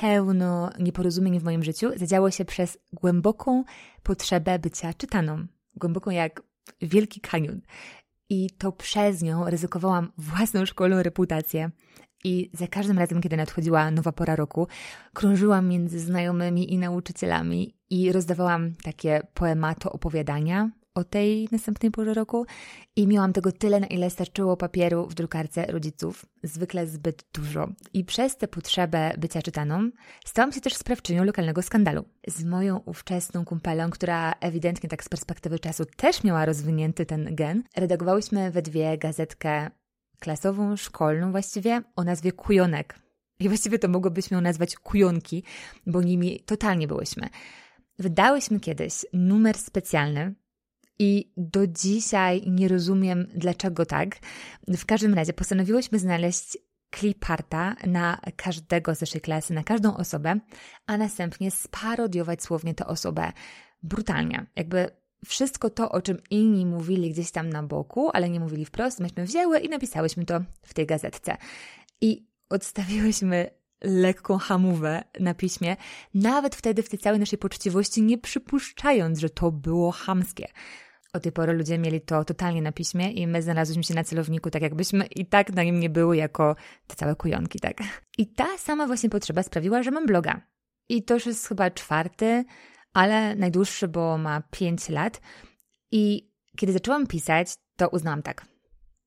pełno nieporozumień w moim życiu zadziało się przez głęboką potrzebę bycia czytaną. Głęboką jak wielki kanion. I to przez nią ryzykowałam własną szkolną reputację. I za każdym razem, kiedy nadchodziła nowa pora roku, krążyłam między znajomymi i nauczycielami i rozdawałam takie poemato opowiadania o tej następnej porze roku i miałam tego tyle, na ile starczyło papieru w drukarce rodziców, zwykle zbyt dużo. I przez tę potrzebę bycia czytaną stałam się też sprawczynią lokalnego skandalu. Z moją ówczesną kumpelą, która ewidentnie tak z perspektywy czasu też miała rozwinięty ten gen, redagowałyśmy we dwie gazetkę klasową, szkolną właściwie, o nazwie Kujonek. I właściwie to mogłobyśmy ją nazwać Kujonki, bo nimi totalnie byłyśmy. Wydałyśmy kiedyś numer specjalny, i do dzisiaj nie rozumiem, dlaczego tak. W każdym razie postanowiłyśmy znaleźć kliparta na każdego z naszej klasy, na każdą osobę, a następnie sparodiować słownie tę osobę brutalnie. Jakby wszystko to, o czym inni mówili gdzieś tam na boku, ale nie mówili wprost, myśmy wzięły i napisałyśmy to w tej gazetce. I odstawiłyśmy lekką hamówę na piśmie, nawet wtedy w tej całej naszej poczciwości, nie przypuszczając, że to było hamskie. O tej pory ludzie mieli to totalnie na piśmie i my znalazłyśmy się na celowniku, tak jakbyśmy i tak na nim nie były jako te całe kujonki, tak. I ta sama właśnie potrzeba sprawiła, że mam bloga. I to już jest chyba czwarty, ale najdłuższy, bo ma pięć lat. I kiedy zaczęłam pisać, to uznałam tak.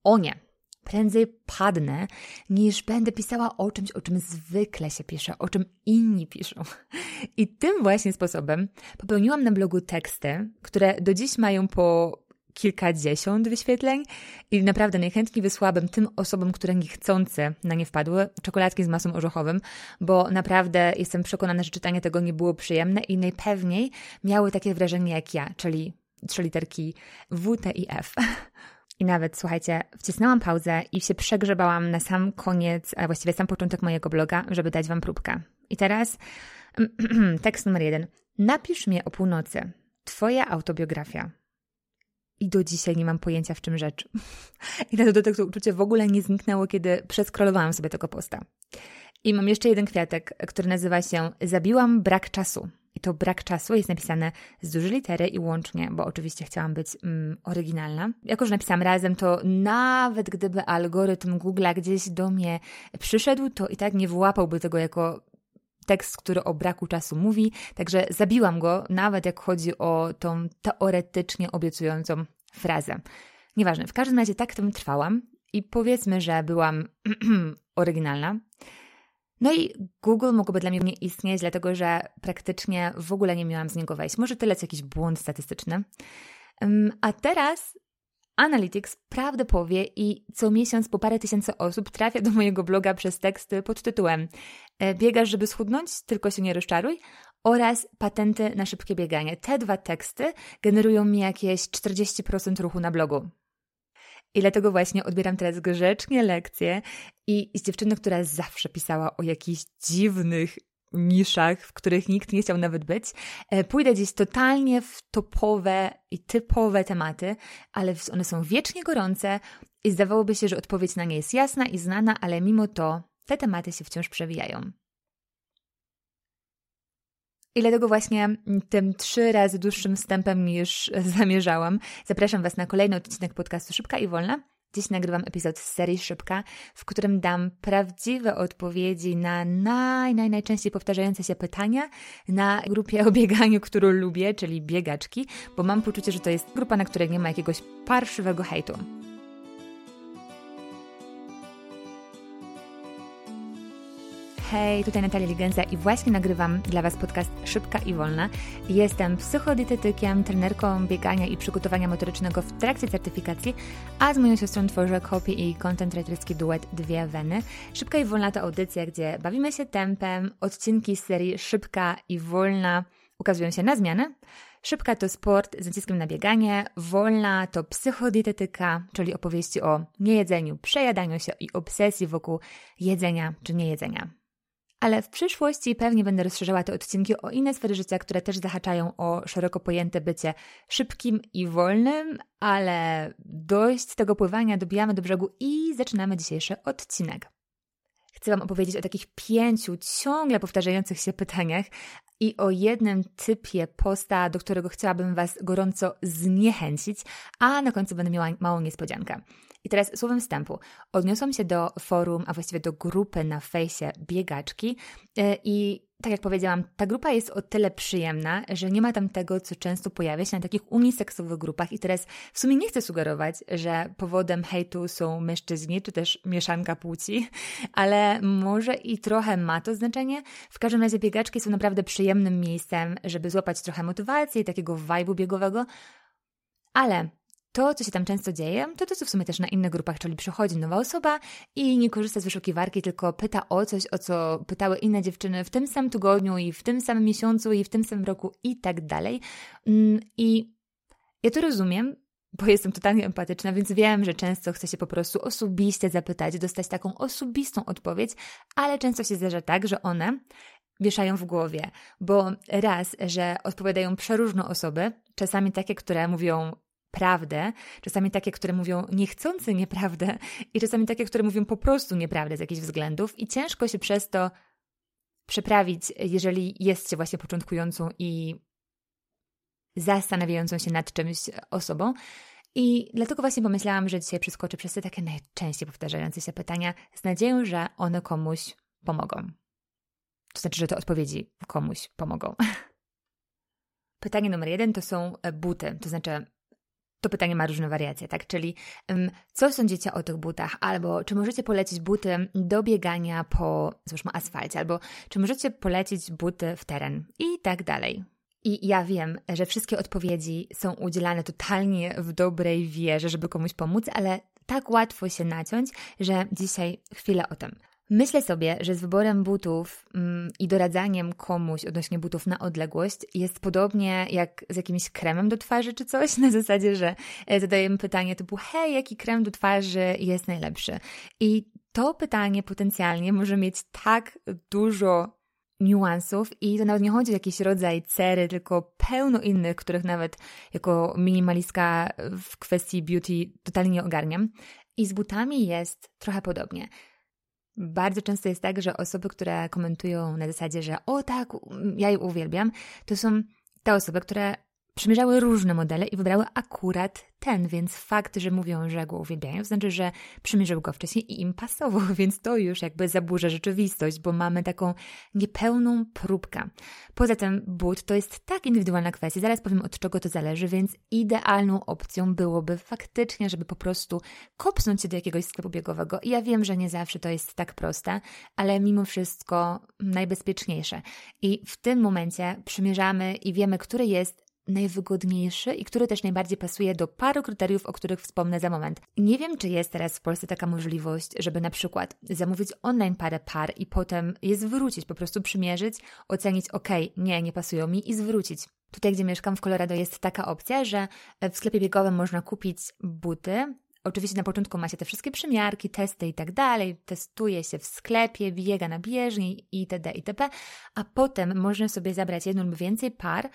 O nie, prędzej padnę, niż będę pisała o czymś, o czym zwykle się pisze, o czym inni piszą. I tym właśnie sposobem popełniłam na blogu teksty, które do dziś mają po kilkadziesiąt wyświetleń i naprawdę najchętniej wysłałabym tym osobom, które niechcący na nie wpadły, czekoladki z masą orzechowym, bo naprawdę jestem przekonana, że czytanie tego nie było przyjemne i najpewniej miały takie wrażenie jak ja, czyli trzy literki W, T i F. I nawet, słuchajcie, wcisnęłam pauzę i się przegrzebałam na sam koniec, a właściwie sam początek mojego bloga, żeby dać Wam próbkę. I teraz tekst numer jeden. Napisz mnie o północy. Twoja autobiografia. I do dzisiaj nie mam pojęcia, w czym rzecz. I to tekstu uczucie w ogóle nie zniknęło, kiedy przeskrolowałam sobie tego posta. I mam jeszcze jeden kwiatek, który nazywa się Zabiłam brak czasu. To brak czasu jest napisane z dużej litery i łącznie, bo oczywiście chciałam być mm, oryginalna. Jako, że napisałam razem, to nawet gdyby algorytm Google'a gdzieś do mnie przyszedł, to i tak nie wyłapałby tego jako tekst, który o braku czasu mówi, także zabiłam go, nawet jak chodzi o tą teoretycznie obiecującą frazę. Nieważne, w każdym razie tak tym trwałam i powiedzmy, że byłam oryginalna. No i Google mogłoby dla mnie nie istnieć, dlatego że praktycznie w ogóle nie miałam z niego wejść. Może tyle co jakiś błąd statystyczny. A teraz Analytics prawdę powie i co miesiąc po parę tysięcy osób trafia do mojego bloga przez teksty pod tytułem e, Biegasz, żeby schudnąć, tylko się nie rozczaruj oraz patenty na szybkie bieganie. Te dwa teksty generują mi jakieś 40% ruchu na blogu. I dlatego właśnie odbieram teraz grzecznie lekcje i z dziewczyny, która zawsze pisała o jakichś dziwnych niszach, w których nikt nie chciał nawet być, e, pójdę gdzieś totalnie w topowe i typowe tematy, ale one są wiecznie gorące i zdawałoby się, że odpowiedź na nie jest jasna i znana, ale mimo to te tematy się wciąż przewijają. I dlatego właśnie tym trzy razy dłuższym wstępem niż zamierzałam, zapraszam Was na kolejny odcinek podcastu Szybka i Wolna. Dziś nagrywam epizod z serii Szybka, w którym dam prawdziwe odpowiedzi na naj, naj, najczęściej powtarzające się pytania na grupie o bieganiu, którą lubię, czyli biegaczki, bo mam poczucie, że to jest grupa, na której nie ma jakiegoś parszywego hejtu. Hej, tutaj Natalia Ligenza i właśnie nagrywam dla Was podcast Szybka i Wolna. Jestem psychodietetykiem, trenerką biegania i przygotowania motorycznego w trakcie certyfikacji, a z moją siostrą tworzę copy i content writerski duet Dwie Weny. Szybka i Wolna to audycja, gdzie bawimy się tempem, odcinki z serii Szybka i Wolna ukazują się na zmianę. Szybka to sport z naciskiem na bieganie, wolna to psychodietetyka, czyli opowieści o niejedzeniu, przejadaniu się i obsesji wokół jedzenia czy niejedzenia ale w przyszłości pewnie będę rozszerzała te odcinki o inne sfery życia, które też zahaczają o szeroko pojęte bycie szybkim i wolnym, ale dość tego pływania dobijamy do brzegu i zaczynamy dzisiejszy odcinek. chcę Wam opowiedzieć o takich pięciu ciągle powtarzających się pytaniach i o jednym typie posta, do którego chciałabym Was gorąco zniechęcić, a na końcu będę miała małą niespodziankę. I teraz słowem wstępu. Odniosłam się do forum, a właściwie do grupy na fejsie biegaczki e, i tak jak powiedziałam, ta grupa jest o tyle przyjemna, że nie ma tam tego, co często pojawia się na takich uniseksowych grupach. I teraz w sumie nie chcę sugerować, że powodem hejtu są mężczyźni, czy też mieszanka płci, ale może i trochę ma to znaczenie. W każdym razie biegaczki są naprawdę przyjemnym miejscem, żeby złapać trochę motywacji takiego vibe'u biegowego. Ale to, co się tam często dzieje, to to, co w sumie też na innych grupach, czyli przychodzi nowa osoba i nie korzysta z wyszukiwarki, tylko pyta o coś, o co pytały inne dziewczyny w tym samym tygodniu i w tym samym miesiącu i w tym samym roku i tak dalej. Mm, I ja to rozumiem, bo jestem totalnie empatyczna, więc wiem, że często chce się po prostu osobiście zapytać, dostać taką osobistą odpowiedź, ale często się zdarza tak, że one wieszają w głowie, bo raz, że odpowiadają przeróżne osoby, czasami takie, które mówią prawdę, czasami takie, które mówią niechcący nieprawdę i czasami takie, które mówią po prostu nieprawdę z jakichś względów i ciężko się przez to przeprawić, jeżeli jest się właśnie początkującą i zastanawiającą się nad czymś osobą. I dlatego właśnie pomyślałam, że dzisiaj przeskoczę przez te takie najczęściej powtarzające się pytania z nadzieją, że one komuś pomogą. To znaczy, że te odpowiedzi komuś pomogą. Pytanie numer jeden to są buty, to znaczy to pytanie ma różne wariacje, tak? Czyli co sądzicie o tych butach? Albo czy możecie polecić buty do biegania po, załóżmy, asfalcie? Albo czy możecie polecić buty w teren? I tak dalej. I ja wiem, że wszystkie odpowiedzi są udzielane totalnie w dobrej wierze, żeby komuś pomóc, ale tak łatwo się naciąć, że dzisiaj chwilę o tym. Myślę sobie, że z wyborem butów mm, i doradzaniem komuś odnośnie butów na odległość jest podobnie jak z jakimś kremem do twarzy czy coś, na zasadzie, że e, zadajemy pytanie typu hej, jaki krem do twarzy jest najlepszy? I to pytanie potencjalnie może mieć tak dużo niuansów i to nawet nie chodzi o jakiś rodzaj cery, tylko pełno innych, których nawet jako minimalistka w kwestii beauty totalnie nie ogarniam. I z butami jest trochę podobnie. Bardzo często jest tak, że osoby, które komentują na zasadzie, że o tak, ja je uwielbiam, to są te osoby, które przymierzały różne modele i wybrały akurat ten, więc fakt, że mówią, że go uwielbiają, znaczy, że przymierzyły go wcześniej i im pasował, więc to już jakby zaburza rzeczywistość, bo mamy taką niepełną próbkę. Poza tym but to jest tak indywidualna kwestia, zaraz powiem od czego to zależy, więc idealną opcją byłoby faktycznie, żeby po prostu kopnąć się do jakiegoś sklepu biegowego. I ja wiem, że nie zawsze to jest tak proste, ale mimo wszystko najbezpieczniejsze. I w tym momencie przymierzamy i wiemy, który jest najwygodniejszy i który też najbardziej pasuje do paru kryteriów, o których wspomnę za moment. Nie wiem, czy jest teraz w Polsce taka możliwość, żeby na przykład zamówić online parę par i potem je zwrócić, po prostu przymierzyć, ocenić, ok, nie, nie pasują mi i zwrócić. Tutaj, gdzie mieszkam w Colorado, jest taka opcja, że w sklepie biegowym można kupić buty, Oczywiście na początku ma się te wszystkie przymiarki, testy i tak dalej, testuje się w sklepie, biega na bieżni itd., itp., a potem można sobie zabrać jedną lub więcej par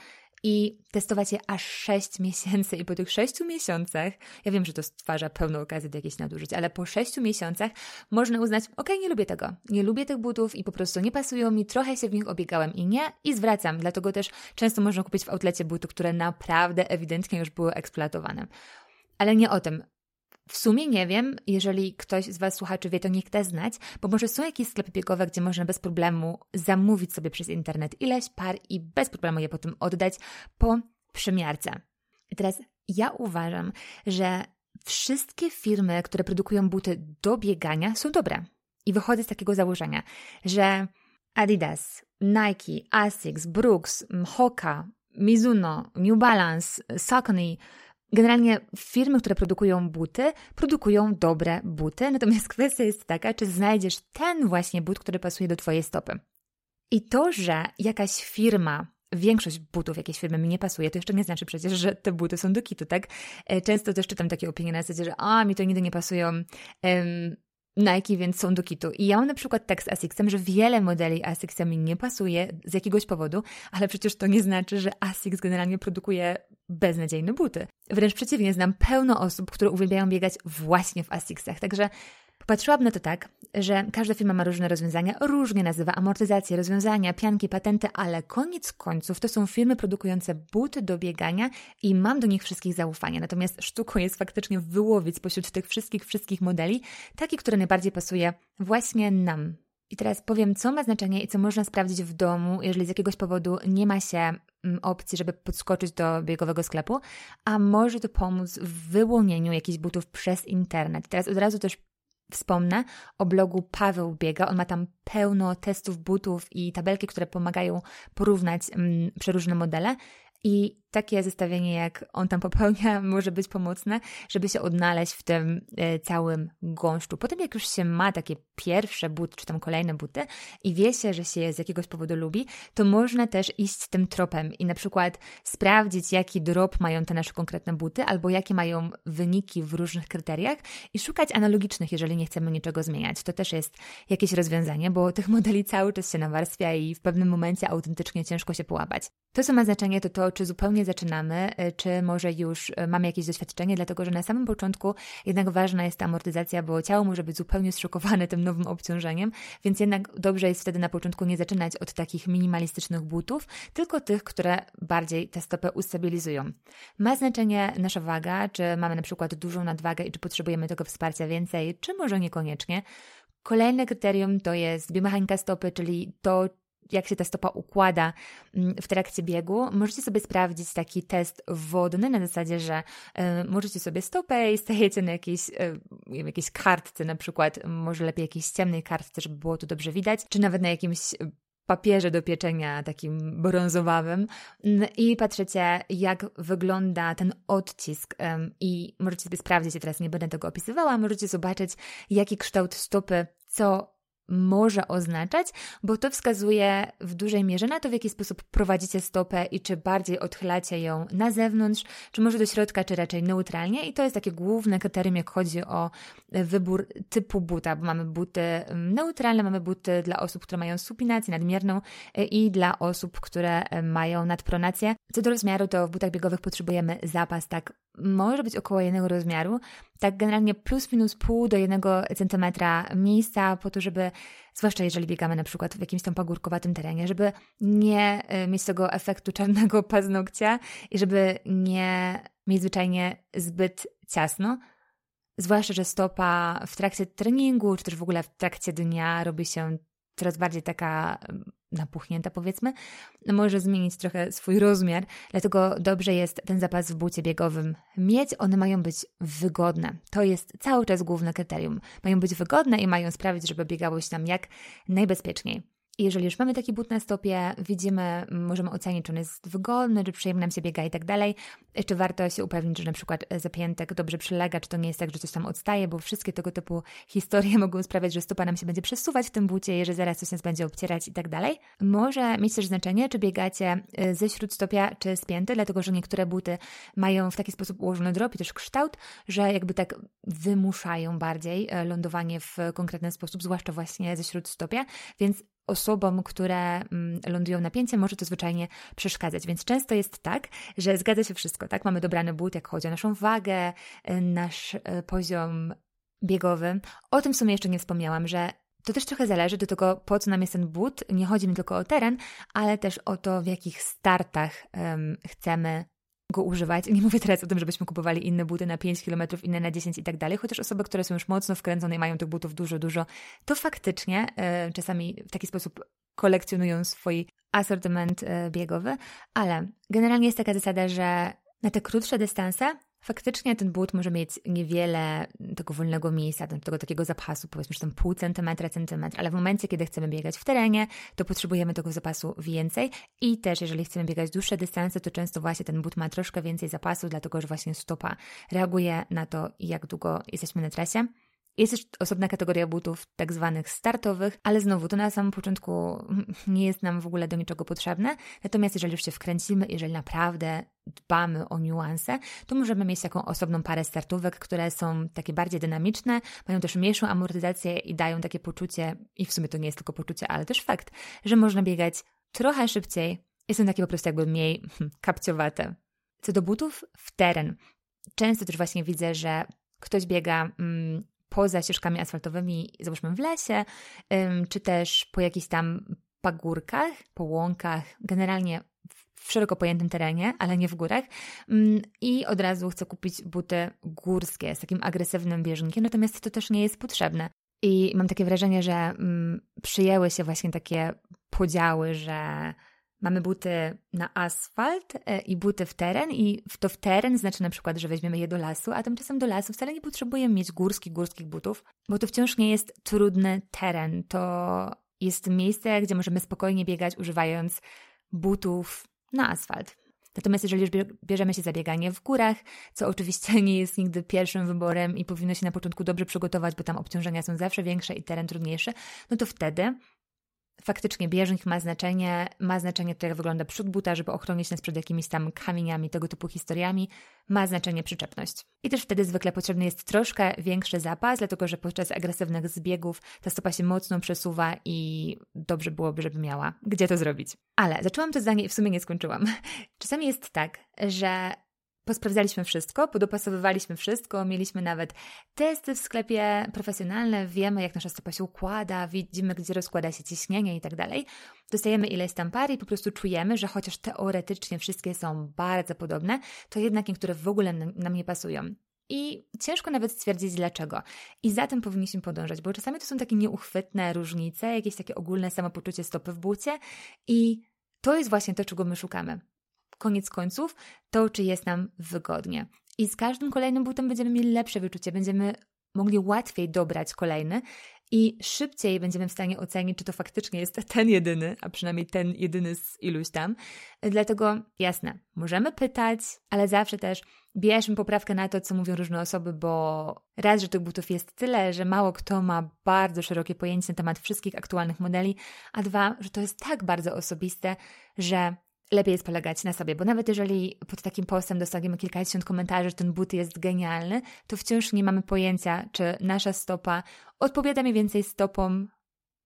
i testować je aż 6 miesięcy. I po tych 6 miesiącach, ja wiem, że to stwarza pełną okazję do jakichś nadużyć, ale po 6 miesiącach można uznać, ok, nie lubię tego, nie lubię tych butów i po prostu nie pasują mi, trochę się w nich obiegałem i nie, i zwracam. Dlatego też często można kupić w outlecie buty, które naprawdę ewidentnie już były eksploatowane. Ale nie o tym. W sumie nie wiem, jeżeli ktoś z Was słuchaczy wie, to niech da znać, bo może są jakieś sklepy biegowe, gdzie można bez problemu zamówić sobie przez internet ileś par i bez problemu je potem oddać po przymiarce. I teraz ja uważam, że wszystkie firmy, które produkują buty do biegania są dobre. I wychodzę z takiego założenia, że Adidas, Nike, Asics, Brooks, Hoka, Mizuno, New Balance, Saucony – Generalnie firmy, które produkują buty, produkują dobre buty, natomiast kwestia jest taka, czy znajdziesz ten właśnie but, który pasuje do Twojej stopy. I to, że jakaś firma większość butów jakiejś firmy mi nie pasuje, to jeszcze nie znaczy przecież, że te buty są do kitu, tak? E, często też czytam takie opinie na zasadzie, że a, mi to nigdy nie pasują um, Nike, więc są do kitu. I ja mam na przykład tak z Asicsem, że wiele modeli Asics mi nie pasuje z jakiegoś powodu, ale przecież to nie znaczy, że Asics generalnie produkuje beznadziejne buty. Wręcz przeciwnie, znam pełno osób, które uwielbiają biegać właśnie w Asicsach. Także popatrzyłam na to tak, że każda firma ma różne rozwiązania, różnie nazywa amortyzacje, rozwiązania, pianki, patenty, ale koniec końców to są firmy produkujące buty do biegania i mam do nich wszystkich zaufanie. Natomiast sztuką jest faktycznie wyłowić spośród tych wszystkich, wszystkich modeli taki, który najbardziej pasuje właśnie nam. I teraz powiem, co ma znaczenie i co można sprawdzić w domu, jeżeli z jakiegoś powodu nie ma się opcji, żeby podskoczyć do biegowego sklepu, a może to pomóc w wyłonieniu jakichś butów przez internet. Teraz od razu też Wspomnę o blogu Paweł Biega. On ma tam pełno testów butów i tabelki, które pomagają porównać mm, przeróżne modele. I takie zestawienie, jak on tam popełnia, może być pomocne, żeby się odnaleźć w tym e, całym gąszczu. Potem, jak już się ma takie pierwsze buty, czy tam kolejne buty i wie się, że się je z jakiegoś powodu lubi, to można też iść tym tropem i na przykład sprawdzić, jaki drop mają te nasze konkretne buty, albo jakie mają wyniki w różnych kryteriach i szukać analogicznych, jeżeli nie chcemy niczego zmieniać. To też jest jakieś rozwiązanie, bo tych modeli cały czas się nawarstwia i w pewnym momencie autentycznie ciężko się połapać. To, co ma znaczenie, to to, czy zupełnie zaczynamy, y, czy może już y, mamy jakieś doświadczenie, dlatego że na samym początku jednak ważna jest ta amortyzacja, bo ciało może być zupełnie zszokowane tym nowym obciążeniem, więc jednak dobrze jest wtedy na początku nie zaczynać od takich minimalistycznych butów, tylko tych, które bardziej tę stopę ustabilizują. Ma znaczenie nasza waga, czy mamy na przykład dużą nadwagę i czy potrzebujemy tego wsparcia więcej, czy może niekoniecznie. Kolejne kryterium to jest biomechanika stopy, czyli to, jak się ta stopa układa mm, w trakcie biegu, możecie sobie sprawdzić taki test wodny na zasadzie, że y, możecie sobie stopę i stajecie na jakiejś, y, jakiejś kartce, na przykład, może lepiej jakiejś ciemnej kartce, żeby było to dobrze widać, czy nawet na jakimś papierze do pieczenia takim brązowawym. I patrzycie, jak wygląda ten odcisk i możecie sobie sprawdzić, ja teraz nie będę tego opisywała, możecie zobaczyć, jaki kształt stopy, co może oznaczać, bo to wskazuje w dużej mierze na to, w jaki sposób prowadzicie stopę i czy bardziej odchylacie ją na zewnątrz, czy może do środka, czy raczej neutralnie. I to jest takie główne kryterium, jak chodzi o wybór typu buta, bo mamy buty mm, neutralne, mamy buty dla osób, które mają supinację nadmierną e, i dla osób, które e, mają nadpronację. Co do rozmiaru, to w butach biegowych potrzebujemy zapas tak może być około jednego rozmiaru, tak generalnie plus minus pół do jednego centymetra miejsca po to, żeby, zwłaszcza jeżeli biegamy na przykład w jakimś tam pagórkowatym terenie, żeby nie e, mieć tego efektu czarnego paznokcia i żeby nie mieć zwyczajnie zbyt ciasno. Zwłaszcza, że stopa w trakcie treningu, czy też w ogóle w trakcie dnia robi się coraz bardziej taka napuchnięta powiedzmy, może zmienić trochę swój rozmiar, dlatego dobrze jest ten zapas w bucie biegowym mieć. One mają być wygodne. To jest cały czas główne kryterium. Mają być wygodne i mają sprawić, żeby biegało się nam jak najbezpieczniej. Jeżeli już mamy taki but na stopie, widzimy, możemy ocenić, czy on jest wygodny, czy przyjemnie nam się biega i tak dalej, czy warto się upewnić, że na przykład zapiętek dobrze przylega, czy to nie jest tak, że coś tam odstaje, bo wszystkie tego typu historie mogą sprawiać, że stopa nam się będzie przesuwać w tym bucie, jeżeli zaraz coś nas będzie obcierać i tak dalej. Może mieć też znaczenie, czy biegacie y, ze śródstopia, czy spięty, dlatego że niektóre buty mają w taki sposób ułożony drop i też kształt, że jakby tak wymuszają bardziej y, lądowanie w konkretny sposób, zwłaszcza właśnie ze śródstopia, więc osobom, które mm, lądują na pięcie, może to zwyczajnie przeszkadzać. Więc często jest tak, że zgadza się wszystko, tak? Mamy dobrany but, jak chodzi o naszą wagę, y, nasz y, poziom biegowy. O tym w sumie jeszcze nie wspomniałam, że to też trochę zależy do tego, po co nam jest ten but. Nie chodzi mi tylko o teren, ale też o to, w jakich startach um, chcemy go używać. Nie mówię teraz o tym, żebyśmy kupowali inne buty na 5 km, inne na 10 i tak dalej, chociaż osoby, które są już mocno wkręcone i mają tych butów dużo, dużo, to faktycznie y, czasami w taki sposób kolekcjonują swój asortyment y, biegowy, ale generalnie jest taka zasada, że na te krótsze dystanse Faktycznie ten but może mieć niewiele tego wolnego miejsca, tego takiego zapasu, powiedzmy, że tam pół centymetra, centymetr, ale w momencie, kiedy chcemy biegać w terenie, to potrzebujemy tego zapasu więcej i też jeżeli chcemy biegać dłuższe dystanse, to często właśnie ten but ma troszkę więcej zapasu, dlatego że właśnie stopa reaguje na to, jak długo jesteśmy na trasie. Jest też osobna kategoria butów, tak zwanych startowych, ale znowu to na samym początku nie jest nam w ogóle do niczego potrzebne. Natomiast jeżeli już się wkręcimy, jeżeli naprawdę dbamy o niuanse, to możemy mieć taką osobną parę startówek, które są takie bardziej dynamiczne, mają też mniejszą amortyzację i dają takie poczucie, i w sumie to nie jest tylko poczucie, ale też fakt, że można biegać trochę szybciej są takie po prostu jakby mniej kapciowate. Co do butów w teren, często też właśnie widzę, że ktoś biega mm, poza ścieżkami asfaltowymi, załóżmy w lesie, czy też po jakichś tam pagórkach, po łąkach, generalnie w szeroko pojętym terenie, ale nie w górach. Mm, I od razu chcę kupić buty górskie z takim agresywnym bieżnikiem, natomiast to też nie jest potrzebne. I mam takie wrażenie, że mm, przyjęły się właśnie takie podziały, że mamy buty na asfalt e, i buty w teren i to w teren znaczy na przykład, że weźmiemy je do lasu, a tymczasem do lasu wcale nie potrzebujemy mieć górskich, górskich butów, bo to wciąż nie jest trudny teren. To jest miejsce, gdzie możemy spokojnie biegać używając butów na asfalt. Natomiast jeżeli już bierzemy się za bieganie w górach, co oczywiście nie jest nigdy pierwszym wyborem i powinno się na początku dobrze przygotować, bo tam obciążenia są zawsze większe i teren trudniejszy, no to wtedy faktycznie bieżnik ma znaczenie, ma znaczenie to, jak wygląda przód buta, żeby ochronić nas przed jakimiś tam kamieniami, tego typu historiami, ma znaczenie przyczepność. I też wtedy zwykle potrzebny jest troszkę większy zapas, dlatego że podczas agresywnych zbiegów ta stopa się mocno przesuwa i dobrze byłoby, żeby miała gdzie to zrobić. Ale zaczęłam to zdanie i w sumie nie skończyłam. Czasami jest tak, że Posprawdzaliśmy wszystko, podopasowywaliśmy wszystko, mieliśmy nawet testy w sklepie profesjonalne, wiemy jak nasza stopa się układa, widzimy gdzie rozkłada się ciśnienie i tak dalej. Dostajemy ileś tam par i po prostu czujemy, że chociaż teoretycznie wszystkie są bardzo podobne, to jednak niektóre w ogóle nam nie pasują. I ciężko nawet stwierdzić dlaczego. I za tym powinniśmy podążać, bo czasami to są takie nieuchwytne różnice, jakieś takie ogólne samopoczucie stopy w bucie i to jest właśnie to, czego my szukamy koniec końców to, czy jest nam wygodnie. I z każdym kolejnym butem będziemy mieli lepsze wyczucie, będziemy mogli łatwiej dobrać kolejny i szybciej będziemy w stanie ocenić, czy to faktycznie jest ten jedyny, a przynajmniej ten jedyny z iluś tam. Dlatego jasne, możemy pytać, ale zawsze też bierzmy poprawkę na to, co mówią różne osoby, bo raz, że tych butów jest tyle, że mało kto ma bardzo szerokie pojęcie na temat wszystkich aktualnych modeli, a dwa, że to jest tak bardzo osobiste, że lepiej jest polegać na sobie, bo nawet jeżeli pod takim postem dostaniemy kilkadziesiąt komentarzy, że ten but jest genialny, to wciąż nie mamy pojęcia, czy nasza stopa odpowiada mniej więcej stopom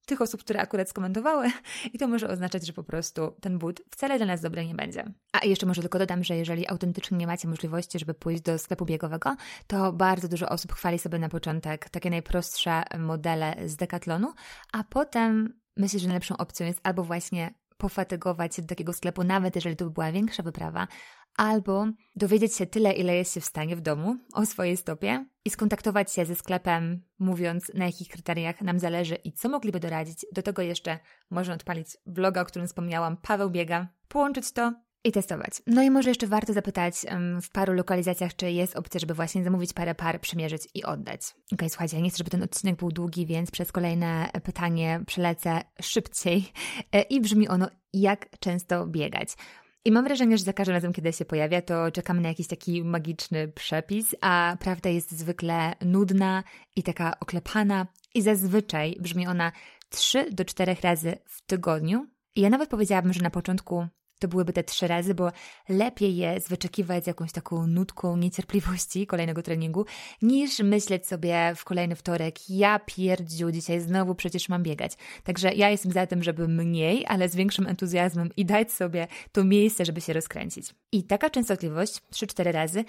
tych osób, które akurat skomentowały i to może oznaczać, że po prostu ten but wcale dla nas dobry nie będzie. A jeszcze może tylko dodam, że jeżeli autentycznie nie macie możliwości, żeby pójść do sklepu biegowego, to bardzo dużo osób chwali sobie na początek takie najprostsze modele z Decathlonu, a potem myślę, że najlepszą opcją jest albo właśnie pofatygować się do takiego sklepu, nawet jeżeli to by była większa wyprawa, albo dowiedzieć się tyle, ile jest się w stanie w domu o swojej stopie i skontaktować się ze sklepem, mówiąc na jakich kryteriach nam zależy i co mogliby doradzić. Do tego jeszcze można odpalić vloga, o którym wspomniałam, Paweł Biega, połączyć to i testować. No i może jeszcze warto zapytać w paru lokalizacjach, czy jest opcja, żeby właśnie zamówić parę par, przymierzyć i oddać. Okej, okay, słuchajcie, ja nie chcę, żeby ten odcinek był długi, więc przez kolejne pytanie przelecę szybciej e, i brzmi ono, jak często biegać. I mam wrażenie, że za każdym razem, kiedy się pojawia, to czekamy na jakiś taki magiczny przepis, a prawda jest zwykle nudna i taka oklepana i zazwyczaj brzmi ona 3 do 4 razy w tygodniu. I ja nawet powiedziałabym, że na początku to byłyby te trzy razy, bo lepiej jest wyczekiwać z jakąś taką nutką niecierpliwości kolejnego treningu, niż myśleć sobie w kolejny wtorek, ja pierdziu, dzisiaj znowu przecież mam biegać. Także ja jestem za tym, żeby mniej, ale z większym entuzjazmem i dać sobie to miejsce, żeby się rozkręcić. I taka częstotliwość, 3-4 razy,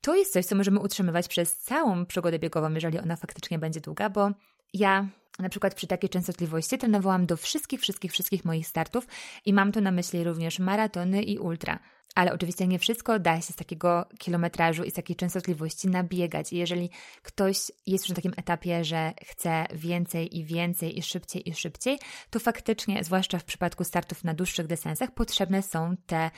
to jest coś, co możemy utrzymywać przez całą przygodę biegową, jeżeli ona faktycznie będzie długa, bo ja na przykład przy takiej częstotliwości trenowałam do wszystkich, wszystkich, wszystkich moich startów i mam tu na myśli również maratony i ultra. Ale oczywiście nie wszystko da się z takiego kilometrażu i z takiej częstotliwości nabiegać. I jeżeli ktoś jest już na takim etapie, że chce więcej i więcej i szybciej i szybciej, to faktycznie, zwłaszcza w przypadku startów na dłuższych dystansach, potrzebne są te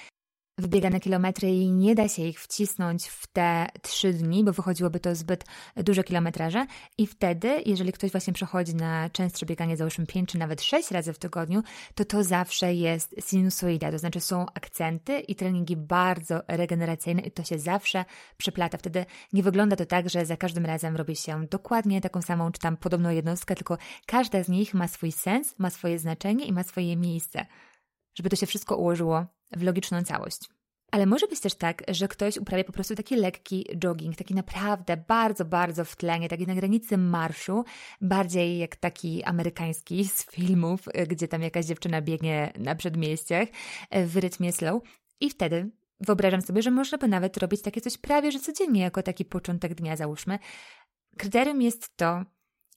wybiegane kilometry i nie da się ich wcisnąć w te trzy dni, bo wychodziłoby to zbyt duże kilometraże. I wtedy, jeżeli ktoś właśnie przechodzi na częstsze bieganie, załóżmy 5 czy nawet 6 razy w tygodniu, to to zawsze jest sinusoida, to znaczy są akcenty i treningi bardzo regeneracyjne i to się zawsze przeplata. Wtedy nie wygląda to tak, że za każdym razem robi się dokładnie taką samą, czy tam podobną jednostkę, tylko każda z nich ma swój sens, ma swoje znaczenie i ma swoje miejsce, żeby to się wszystko ułożyło w logiczną całość. Ale może być też tak, że ktoś uprawia po prostu taki lekki jogging, taki naprawdę bardzo, bardzo w tlenie, taki na granicy marszu, bardziej jak taki amerykański z filmów, gdzie tam jakaś dziewczyna biegnie na przedmieściach w rytmie slow. I wtedy wyobrażam sobie, że można by nawet robić takie coś prawie że codziennie, jako taki początek dnia, załóżmy. kryterium jest to,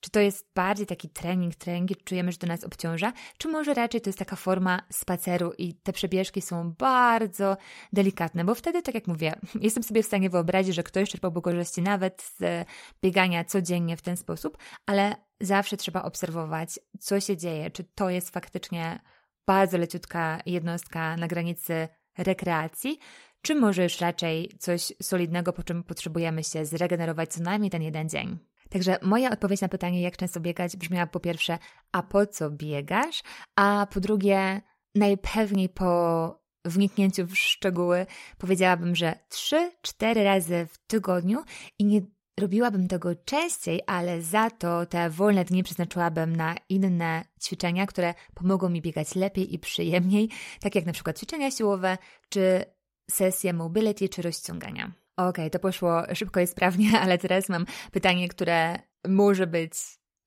czy to jest bardziej taki trening, trening, czujemy, że to nas obciąża, czy może raczej to jest taka forma spaceru i te przebieżki są bardzo delikatne, bo wtedy, tak jak mówię, jestem sobie w stanie wyobrazić, że ktoś czerpałby korzyści nawet z biegania codziennie w ten sposób, ale zawsze trzeba obserwować, co się dzieje, czy to jest faktycznie bardzo leciutka jednostka na granicy rekreacji, czy może już raczej coś solidnego, po czym potrzebujemy się zregenerować co najmniej ten jeden dzień. Także moja odpowiedź na pytanie, jak często biegać, brzmiała po pierwsze, a po co biegasz? A po drugie, najpewniej po wniknięciu w szczegóły powiedziałabym, że 3-4 razy w tygodniu i nie robiłabym tego częściej, ale za to te wolne dni przeznaczyłabym na inne ćwiczenia, które pomogą mi biegać lepiej i przyjemniej, tak jak na przykład ćwiczenia siłowe, czy sesje mobility, czy rozciągania. Okej, okay, to poszło szybko i sprawnie, ale teraz mam pytanie, które może być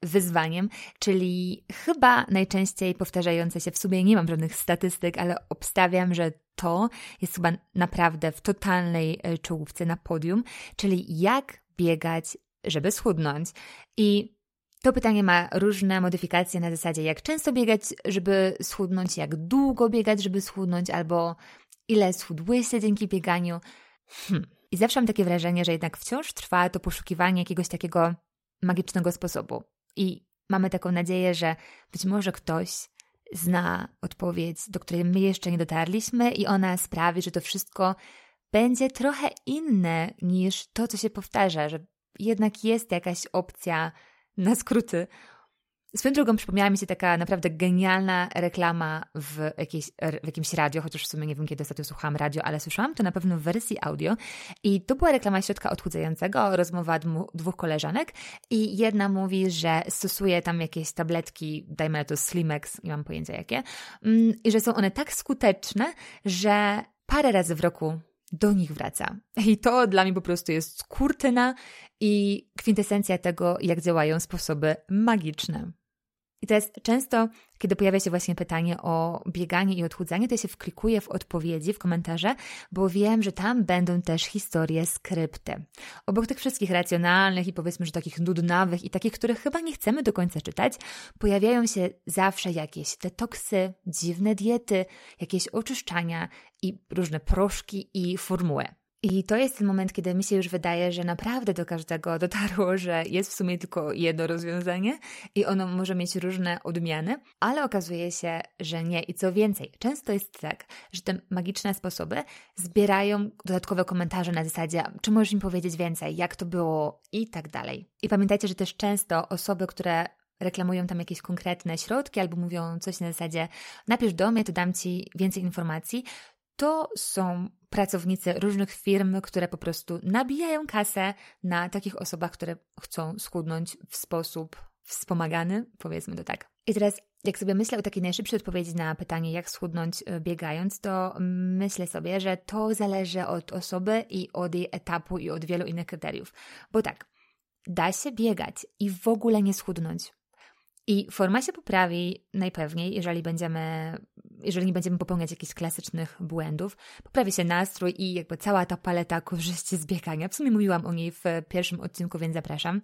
wyzwaniem, czyli chyba najczęściej powtarzające się w sumie, nie mam żadnych statystyk, ale obstawiam, że to jest chyba naprawdę w totalnej e, czołówce na podium, czyli jak biegać, żeby schudnąć. I to pytanie ma różne modyfikacje na zasadzie, jak często biegać, żeby schudnąć, jak długo biegać, żeby schudnąć, albo ile schudłyście dzięki bieganiu. Hm. I zawsze mam takie wrażenie, że jednak wciąż trwa to poszukiwanie jakiegoś takiego magicznego sposobu. I mamy taką nadzieję, że być może ktoś zna odpowiedź, do której my jeszcze nie dotarliśmy, i ona sprawi, że to wszystko będzie trochę inne niż to, co się powtarza, że jednak jest jakaś opcja na skróty, Swoją drogą przypomniała mi się taka naprawdę genialna reklama w, jakiejś, w jakimś radio, chociaż w sumie nie wiem, kiedy ostatnio słuchałam radio, ale słyszałam to na pewno w wersji audio. I to była reklama środka odchudzającego, rozmowa dwóch koleżanek i jedna mówi, że stosuje tam jakieś tabletki, dajmy na to Slimex, nie mam pojęcia jakie, mm, i że są one tak skuteczne, że parę razy w roku do nich wraca. I to dla mnie po prostu jest kurtyna i kwintesencja tego, jak działają sposoby magiczne. I teraz często, kiedy pojawia się właśnie pytanie o bieganie i odchudzanie, to się wklikuję w odpowiedzi, w komentarze, bo wiem, że tam będą też historie skrypty. Obok tych wszystkich racjonalnych i powiedzmy, że takich nudnawych i takich, których chyba nie chcemy do końca czytać, pojawiają się zawsze jakieś detoksy, dziwne diety, jakieś oczyszczania i różne proszki i formuły. I to jest ten moment, kiedy mi się już wydaje, że naprawdę do każdego dotarło, że jest w sumie tylko jedno rozwiązanie i ono może mieć różne odmiany, ale okazuje się, że nie. I co więcej, często jest tak, że te magiczne sposoby zbierają dodatkowe komentarze na zasadzie, czy możesz mi powiedzieć więcej, jak to było i tak dalej. I pamiętajcie, że też często osoby, które reklamują tam jakieś konkretne środki albo mówią coś na zasadzie napisz do mnie, to dam Ci więcej informacji, to są pracownicy różnych firm, które po prostu nabijają kasę na takich osobach, które chcą schudnąć w sposób wspomagany, powiedzmy to tak. I teraz, jak sobie myślę o takiej najszybszej odpowiedzi na pytanie, jak schudnąć e, biegając, to myślę sobie, że to zależy od osoby i od jej etapu i od wielu innych kryteriów. Bo tak, da się biegać i w ogóle nie schudnąć. I forma się poprawi najpewniej, jeżeli będziemy, jeżeli nie będziemy popełniać jakichś klasycznych błędów. Poprawi się nastrój i jakby cała ta paleta korzyści z biegania. W sumie mówiłam o niej w pierwszym odcinku, więc zapraszam.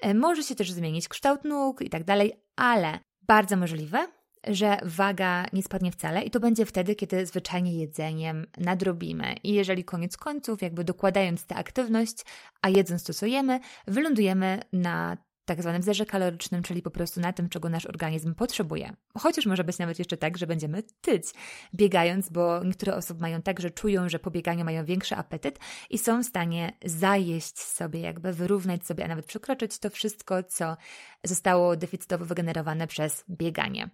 E, może się też zmienić kształt nóg i tak dalej, ale bardzo możliwe, że waga nie spadnie wcale i to będzie wtedy, kiedy zwyczajnie jedzeniem nadrobimy. I jeżeli koniec końców, jakby dokładając tę aktywność, a jedząc stosujemy, wylądujemy na tak zwanym zerze kalorycznym, czyli po prostu na tym, czego nasz organizm potrzebuje. Chociaż może być nawet jeszcze tak, że będziemy tyć biegając, bo niektóre osoby mają tak, że czują, że po bieganiu mają większy apetyt i są w stanie zajeść sobie, jakby wyrównać sobie, a nawet przekroczyć to wszystko, co zostało deficytowo wygenerowane przez bieganie.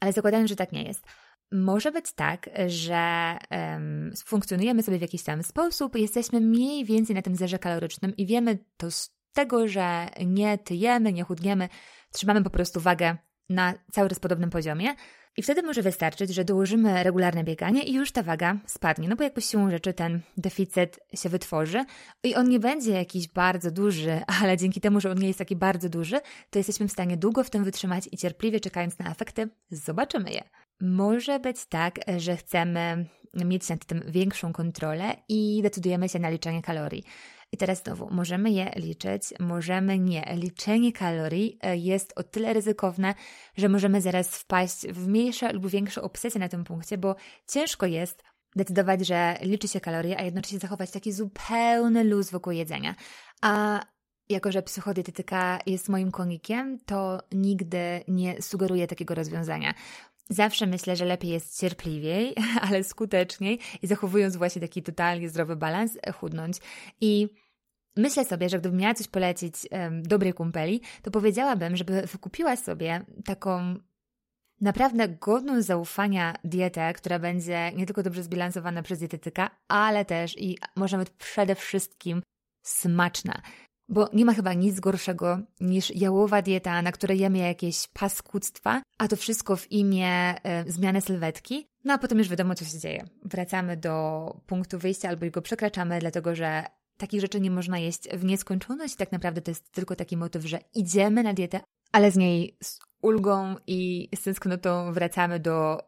Ale zakładając, że tak nie jest. Może być tak, że um, funkcjonujemy sobie w jakiś tam sposób, jesteśmy mniej więcej na tym zerze kalorycznym i wiemy to tego, że nie tyjemy, nie chudniemy, trzymamy po prostu wagę na cały czas podobnym poziomie. I wtedy może wystarczyć, że dołożymy regularne bieganie i już ta waga spadnie. No bo jakby siłą rzeczy ten deficyt się wytworzy i on nie będzie jakiś bardzo duży, ale dzięki temu, że on nie jest taki bardzo duży, to jesteśmy w stanie długo w tym wytrzymać i cierpliwie czekając na efekty, zobaczymy je. Może być tak, że chcemy mieć nad tym większą kontrolę i decydujemy się na liczenie kalorii. I teraz znowu, możemy je liczyć, możemy nie. Liczenie kalorii e, jest o tyle ryzykowne, że możemy zaraz wpaść w mniejsze lub większe obsesje na tym punkcie, bo ciężko jest decydować, że liczy się kalorie, a jednocześnie zachować taki zupełny luz wokół jedzenia. A jako, że psychodietetyka jest moim konikiem, to nigdy nie sugeruję takiego rozwiązania. Zawsze myślę, że lepiej jest cierpliwiej, ale skuteczniej i zachowując właśnie taki totalnie zdrowy balans, chudnąć. I myślę sobie, że gdybym miała coś polecić um, dobrej kumpeli, to powiedziałabym, żeby wykupiła sobie taką naprawdę godną zaufania dietę, która będzie nie tylko dobrze zbilansowana przez dietetyka, ale też i może nawet przede wszystkim smaczna. Bo nie ma chyba nic gorszego niż jałowa dieta, na której jemy jakieś paskudztwa, a to wszystko w imię y, zmiany sylwetki. No a potem już wiadomo, co się dzieje. Wracamy do punktu wyjścia albo go przekraczamy, dlatego że takich rzeczy nie można jeść w nieskończoność. Tak naprawdę to jest tylko taki motyw, że idziemy na dietę, ale z niej z ulgą i z tęsknotą wracamy do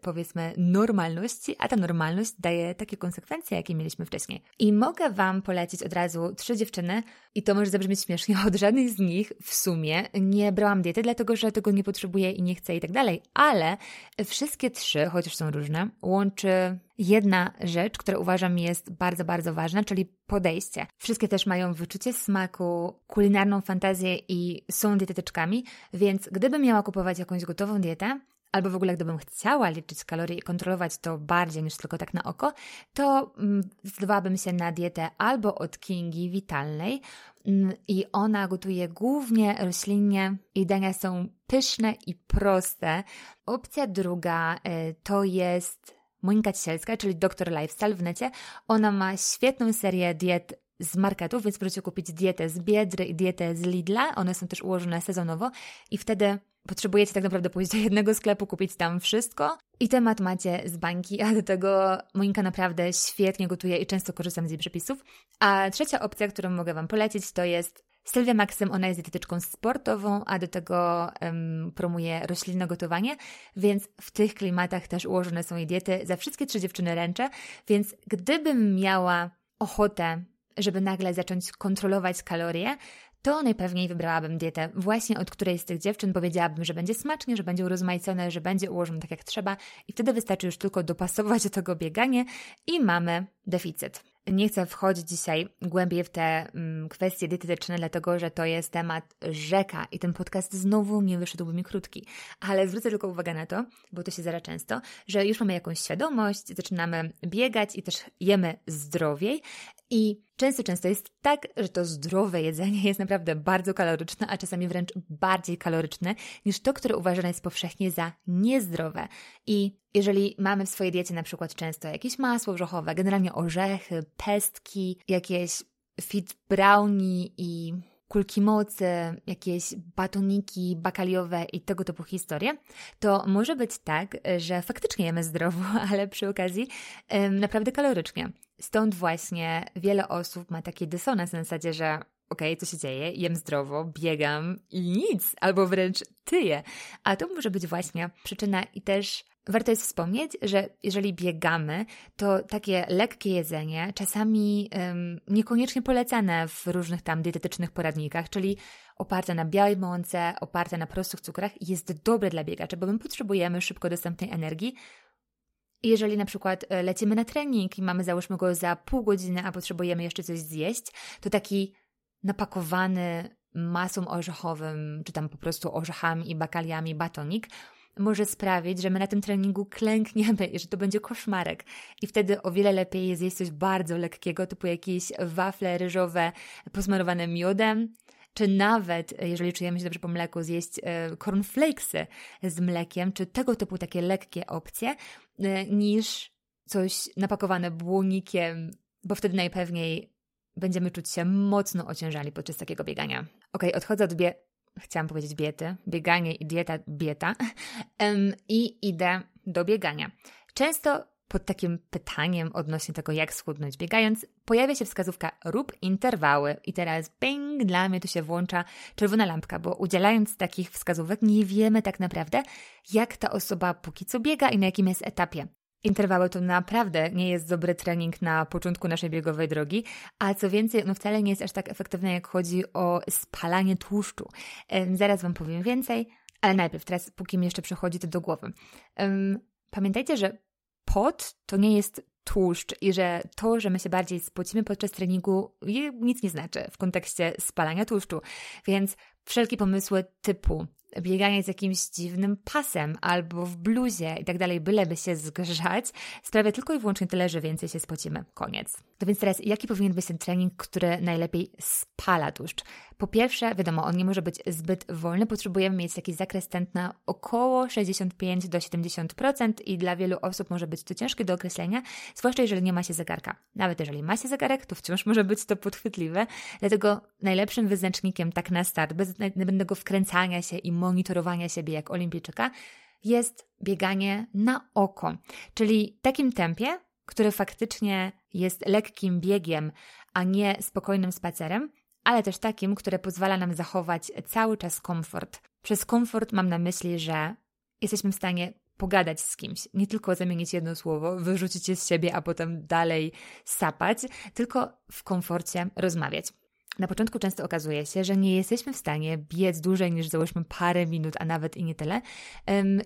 powiedzmy normalności, a ta normalność daje takie konsekwencje, jakie mieliśmy wcześniej. I mogę Wam polecić od razu trzy dziewczyny, i to może zabrzmieć śmiesznie, od żadnej z nich w sumie nie brałam diety, dlatego że tego nie potrzebuję i nie chcę i tak dalej, ale wszystkie trzy, chociaż są różne, łączy jedna rzecz, która uważam jest bardzo, bardzo ważna, czyli podejście. Wszystkie też mają wyczucie smaku, kulinarną fantazję i są dietetyczkami, więc gdybym miała kupować jakąś gotową dietę, albo w ogóle gdybym chciała liczyć kalorie i kontrolować to bardziej niż tylko tak na oko, to mm, zdecydowałabym się na dietę albo od Kingi Witalnej mm, i ona gotuje głównie roślinnie i dania są pyszne i proste. Opcja druga y, to jest Monika Ciesielska, czyli Doktor Lifestyle w necie. Ona ma świetną serię diet z marketów, więc możecie kupić dietę z Biedry i dietę z Lidla. One są też ułożone sezonowo i wtedy potrzebujecie tak naprawdę pójść do jednego sklepu, kupić tam wszystko i temat macie z bańki, a do tego Monika naprawdę świetnie gotuje i często korzystam z jej przepisów. A trzecia opcja, którą mogę Wam polecić, to jest Sylwia Maksym, ona jest dietetyczką sportową, a do tego um, promuje roślinne gotowanie, więc w tych klimatach też ułożone są jej diety. Za wszystkie trzy dziewczyny ręczę, więc gdybym miała ochotę żeby nagle zacząć kontrolować kalorie, to najpewniej wybrałabym dietę właśnie od której z tych dziewczyn powiedziałabym, że będzie smacznie, że będzie urozmaicone, że będzie ułożone tak jak trzeba i wtedy wystarczy już tylko dopasować do tego bieganie i mamy deficyt. Nie chcę wchodzić dzisiaj głębiej w te mm, kwestie dietetyczne, dlatego że to jest temat rzeka i ten podcast znowu nie wyszedłby mi krótki. Ale zwrócę tylko uwagę na to, bo to się zdarza często, że już mamy jakąś świadomość, zaczynamy biegać i też jemy zdrowiej i często, często jest tak, że to zdrowe jedzenie jest naprawdę bardzo kaloryczne, a czasami wręcz bardziej kaloryczne niż to, które uważane jest powszechnie za niezdrowe. I jeżeli mamy w swojej diecie na przykład często jakieś masło wrzochowe, generalnie orzechy, pestki, jakieś fit brownie i kulki mocy, jakieś batoniki bakaliowe i tego typu historie, to może być tak, że faktycznie jemy zdrowo, ale przy okazji naprawdę kalorycznie. Stąd właśnie wiele osób ma taki dysonans na zasadzie, że okej, okay, co się dzieje, jem zdrowo, biegam i nic, albo wręcz tyję. A to może być właśnie przyczyna i też Warto jest wspomnieć, że jeżeli biegamy, to takie lekkie jedzenie, czasami niekoniecznie polecane w różnych tam dietetycznych poradnikach, czyli oparte na białej mące, oparte na prostych cukrach, jest dobre dla biegaczy, bo my potrzebujemy szybko dostępnej energii. Jeżeli na przykład e, lecimy na trening i mamy załóżmy go za pół godziny, a potrzebujemy jeszcze coś zjeść, to taki napakowany masą orzechowym, czy tam po prostu orzechami i bakaliami batonik może sprawić, że my na tym treningu klękniemy i że to będzie koszmarek. I wtedy o wiele lepiej jest jeść coś bardzo lekkiego, typu jakieś wafle ryżowe posmarowane miodem, czy nawet, jeżeli czujemy się dobrze po mleku, zjeść e, cornflakesy z mlekiem, czy tego typu takie lekkie opcje, e, niż coś napakowane błonikiem, bo wtedy najpewniej będziemy czuć się mocno ociężali podczas takiego biegania. Ok, odchodzę od bie chciałam powiedzieć diety, bieganie i dieta, dieta i idę do biegania. Często pod takim pytaniem odnośnie tego, jak schudnąć biegając, pojawia się wskazówka rób interwały i teraz bing, dla mnie tu się włącza czerwona lampka, bo udzielając takich wskazówek nie wiemy tak naprawdę, jak ta osoba póki co biega i na jakim jest etapie. Interwały to naprawdę nie jest dobry trening na początku naszej biegowej drogi, a co więcej, no wcale nie jest aż tak efektywne, jak chodzi o spalanie tłuszczu. Zaraz Wam powiem więcej, ale najpierw, teraz póki mi jeszcze przychodzi to do głowy. Pamiętajcie, że pot to nie jest tłuszcz i że to, że my się bardziej spocimy podczas treningu, nic nie znaczy w kontekście spalania tłuszczu. Więc wszelkie pomysły typu bieganie z jakimś dziwnym pasem albo w bluzie i tak dalej, byleby się zgrzać, sprawia tylko i wyłącznie tyle, że więcej się spocimy. Koniec. No więc teraz, jaki powinien być ten trening, który najlepiej spala tłuszcz? Po pierwsze, wiadomo, on nie może być zbyt wolny, potrzebujemy mieć taki zakres tętna około 65 do 70% i dla wielu osób może być to ciężkie do określenia, zwłaszcza jeżeli nie ma się zegarka. Nawet jeżeli ma się zegarek, to wciąż może być to podchwytliwe, dlatego najlepszym wyznacznikiem tak na start, bez zbędnego wkręcania się i monitorowania siebie jak olimpijczyka, jest bieganie na oko, czyli takim tempie, który faktycznie jest lekkim biegiem, a nie spokojnym spacerem, ale też takim, które pozwala nam zachować cały czas komfort. Przez komfort mam na myśli, że jesteśmy w stanie pogadać z kimś, nie tylko zamienić jedno słowo, wyrzucić je z siebie, a potem dalej sapać, tylko w komforcie rozmawiać. Na początku często okazuje się, że nie jesteśmy w stanie biec dłużej niż załóżmy parę minut, a nawet i nie tyle,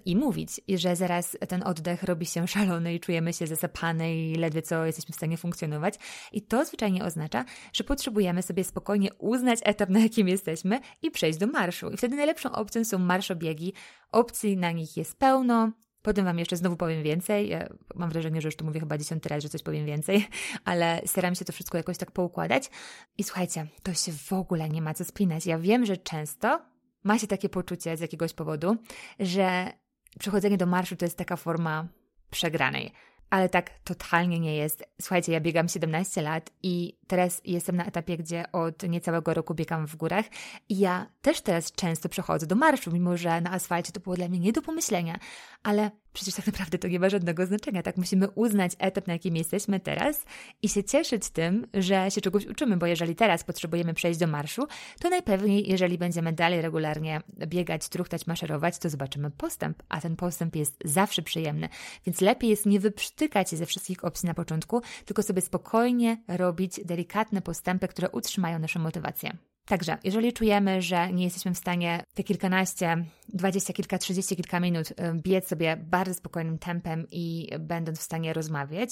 i mówić, że zaraz ten oddech robi się szalony i czujemy się zasapane i ledwie co jesteśmy w stanie funkcjonować. I to zwyczajnie oznacza, że potrzebujemy sobie spokojnie uznać etap, na jakim jesteśmy i przejść do marszu. I wtedy najlepszą opcją są marszobiegi. Opcji na nich jest pełno, Potem Wam jeszcze znowu powiem więcej. Ja mam wrażenie, że już tu mówię chyba dziesiąty raz, że coś powiem więcej, ale staram się to wszystko jakoś tak poukładać. I słuchajcie, to się w ogóle nie ma co spinać. Ja wiem, że często ma się takie poczucie z jakiegoś powodu, że przechodzenie do marszu to jest taka forma przegranej ale tak totalnie nie jest. Słuchajcie, ja biegam 17 lat i teraz jestem na etapie, gdzie od niecałego roku biegam w górach i ja też teraz często przechodzę do marszu, mimo że na asfalcie to było dla mnie nie do pomyślenia, ale przecież tak naprawdę to nie ma żadnego znaczenia, tak? Musimy uznać etap, na jakim jesteśmy teraz i się cieszyć tym, że się czegoś uczymy, bo jeżeli teraz potrzebujemy przejść do marszu, to najpewniej, jeżeli będziemy dalej regularnie biegać, truchtać, maszerować, to zobaczymy postęp, a ten postęp jest zawsze przyjemny, więc lepiej jest nie wyprztykać się ze wszystkich opcji na początku, tylko sobie spokojnie robić delikatne postępy, które utrzymają naszą motywację. Także, jeżeli czujemy, że nie jesteśmy w stanie te kilkanaście, dwadzieścia kilka, trzydzieści kilka minut y, biec sobie bardzo spokojnym tempem i będąc w stanie rozmawiać,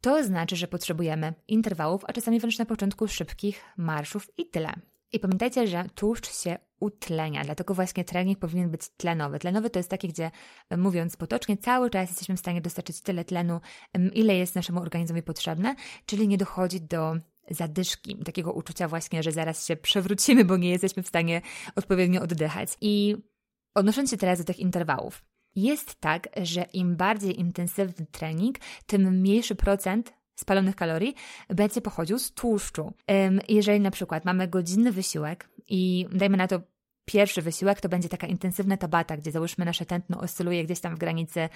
to znaczy, że potrzebujemy interwałów, a czasami wręcz na początku szybkich marszów i tyle. I pamiętajcie, że tłuszcz się utlenia, dlatego właśnie trening powinien być tlenowy. Tlenowy to jest taki, gdzie mówiąc potocznie, cały czas jesteśmy w stanie dostarczyć tyle tlenu, ile jest naszemu organizmowi potrzebne, czyli nie dochodzi do zadyszki, takiego uczucia właśnie, że zaraz się przewrócimy, bo nie jesteśmy w stanie odpowiednio oddychać. I odnosząc się teraz do tych interwałów, jest tak, że im bardziej intensywny trening, tym mniejszy procent spalonych kalorii będzie pochodził z tłuszczu. Jeżeli na przykład mamy godzinny wysiłek i dajmy na to pierwszy wysiłek to będzie taka intensywna tabata, gdzie załóżmy nasze tętno oscyluje gdzieś tam w granicy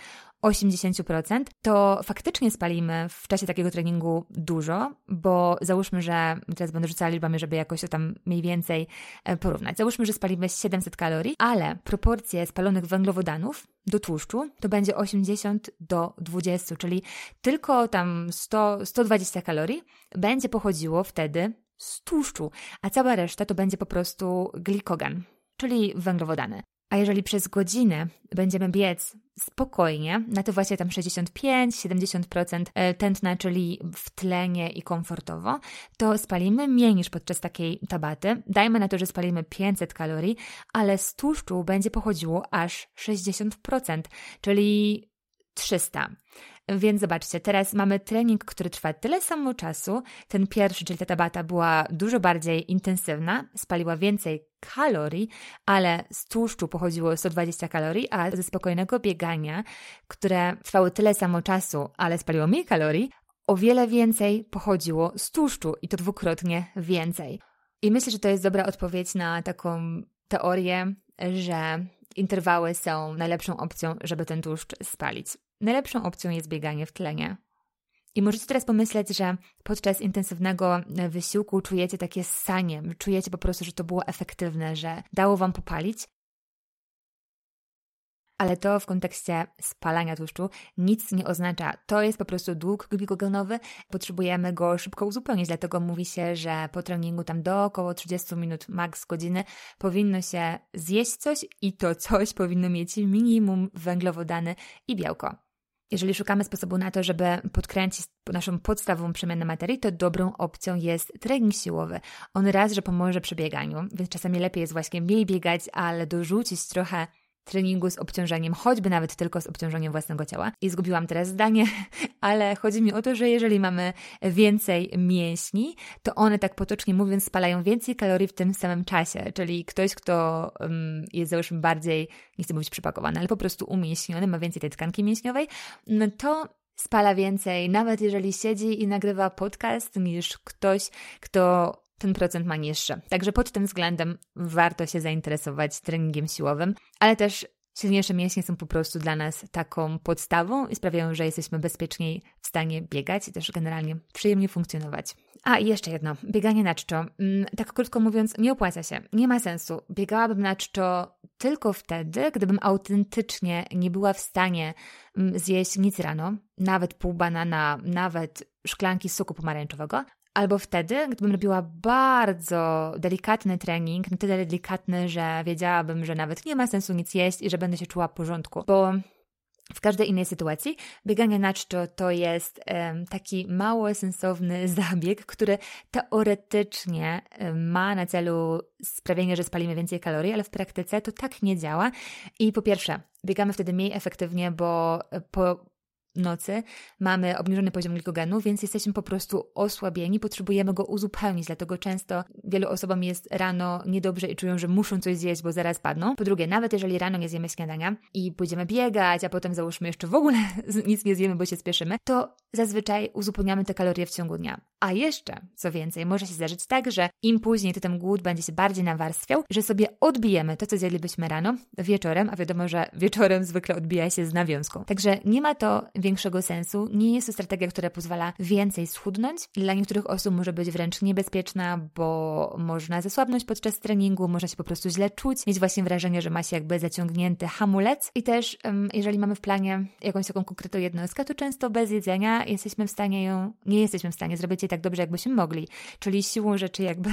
80%, to faktycznie spalimy w czasie takiego treningu dużo, bo załóżmy, że teraz będę rzucała liczbami, żeby jakoś to tam mniej więcej e, porównać. Załóżmy, że spalimy 700 kalorii, ale proporcje spalonych węglowodanów do tłuszczu to będzie 80 do 20, czyli tylko tam 100, 120 kalorii będzie pochodziło wtedy z tłuszczu, a cała reszta to będzie po prostu glikogen, czyli węglowodany. A jeżeli przez godzinę będziemy biec spokojnie, na to właśnie tam 65-70% e, tętna, czyli w tlenie i komfortowo, to spalimy mniej niż podczas takiej tabaty. Dajmy na to, że spalimy 500 kalorii, ale z tłuszczu będzie pochodziło aż 60%, czyli 300. Więc zobaczcie, teraz mamy trening, który trwa tyle samo czasu. Ten pierwszy, czyli ta tabata, była dużo bardziej intensywna, spaliła więcej kalorii, ale z tłuszczu pochodziło 120 kalorii, a ze spokojnego biegania, które trwało tyle samo czasu, ale spaliło mniej kalorii, o wiele więcej pochodziło z tłuszczu i to dwukrotnie więcej. I myślę, że to jest dobra odpowiedź na taką teorię, że interwały są najlepszą opcją, żeby ten tłuszcz spalić. Najlepszą opcją jest bieganie w tlenie. I możecie teraz pomyśleć, że podczas intensywnego wysiłku czujecie takie ssanie, czujecie po prostu, że to było efektywne, że dało wam popalić. Ale to w kontekście spalania tłuszczu nic nie oznacza. To jest po prostu dług glikogenowy, potrzebujemy go szybko uzupełnić, dlatego mówi się, że po treningu tam do około 30 minut, maks godziny, powinno się zjeść coś i to coś powinno mieć minimum węglowodany i białko. Jeżeli szukamy sposobu na to, żeby podkręcić naszą podstawową przemianę materii, to dobrą opcją jest trening siłowy. On raz, że pomoże przy bieganiu, więc czasami lepiej jest właśnie mniej biegać, ale dorzucić trochę treningu z obciążeniem, choćby nawet tylko z obciążeniem własnego ciała. I zgubiłam teraz zdanie, ale chodzi mi o to, że jeżeli mamy więcej mięśni, to one tak potocznie mówiąc spalają więcej kalorii w tym samym czasie, czyli ktoś, kto um, jest załóżmy bardziej, nie chcę mówić przypakowany, ale po prostu umieśniony, ma więcej tej tkanki mięśniowej, no to spala więcej, nawet jeżeli siedzi i nagrywa podcast, niż ktoś, kto ten procent ma niższy. Także pod tym względem warto się zainteresować treningiem siłowym, ale też silniejsze mięśnie są po prostu dla nas taką podstawą i sprawiają, że jesteśmy bezpieczniej w stanie biegać i też generalnie przyjemnie funkcjonować. A i jeszcze jedno, bieganie na czczo. Mm, tak krótko mówiąc, nie opłaca się, nie ma sensu. Biegałabym na czczo tylko wtedy, gdybym autentycznie nie była w stanie mm, zjeść nic rano, nawet pół banana, nawet szklanki soku pomarańczowego, Albo wtedy, gdybym robiła bardzo delikatny trening, na tyle delikatny, że wiedziałabym, że nawet nie ma sensu nic jeść i że będę się czuła w porządku. Bo w każdej innej sytuacji bieganie na czczo to jest um, taki mało sensowny zabieg, który teoretycznie um, ma na celu sprawienie, że spalimy więcej kalorii, ale w praktyce to tak nie działa. I po pierwsze, biegamy wtedy mniej efektywnie, bo po nocy mamy obniżony poziom glikogenu, więc jesteśmy po prostu osłabieni, potrzebujemy go uzupełnić, dlatego często wielu osobom jest rano niedobrze i czują, że muszą coś zjeść, bo zaraz padną. Po drugie, nawet jeżeli rano nie zjemy śniadania i pójdziemy biegać, a potem załóżmy jeszcze w ogóle nic nie zjemy, bo się spieszymy, to zazwyczaj uzupełniamy te kalorie w ciągu dnia. A jeszcze, co więcej, może się zdarzyć tak, że im później to ten głód będzie się bardziej nawarstwiał, że sobie odbijemy to, co zjedlibyśmy rano, wieczorem, a wiadomo, że wieczorem zwykle odbija się z nawiązką. Także nie ma to większego sensu. Nie jest to strategia, która pozwala więcej schudnąć. Dla niektórych osób może być wręcz niebezpieczna, bo można zasłabnąć podczas treningu, można się po prostu źle czuć, mieć właśnie wrażenie, że ma się jakby zaciągnięty hamulec. I też, jeżeli mamy w planie jakąś taką konkretną jednostkę, to często bez jedzenia jesteśmy w stanie ją, nie jesteśmy w stanie zrobić jej tak dobrze, jakbyśmy mogli. Czyli siłą rzeczy jakby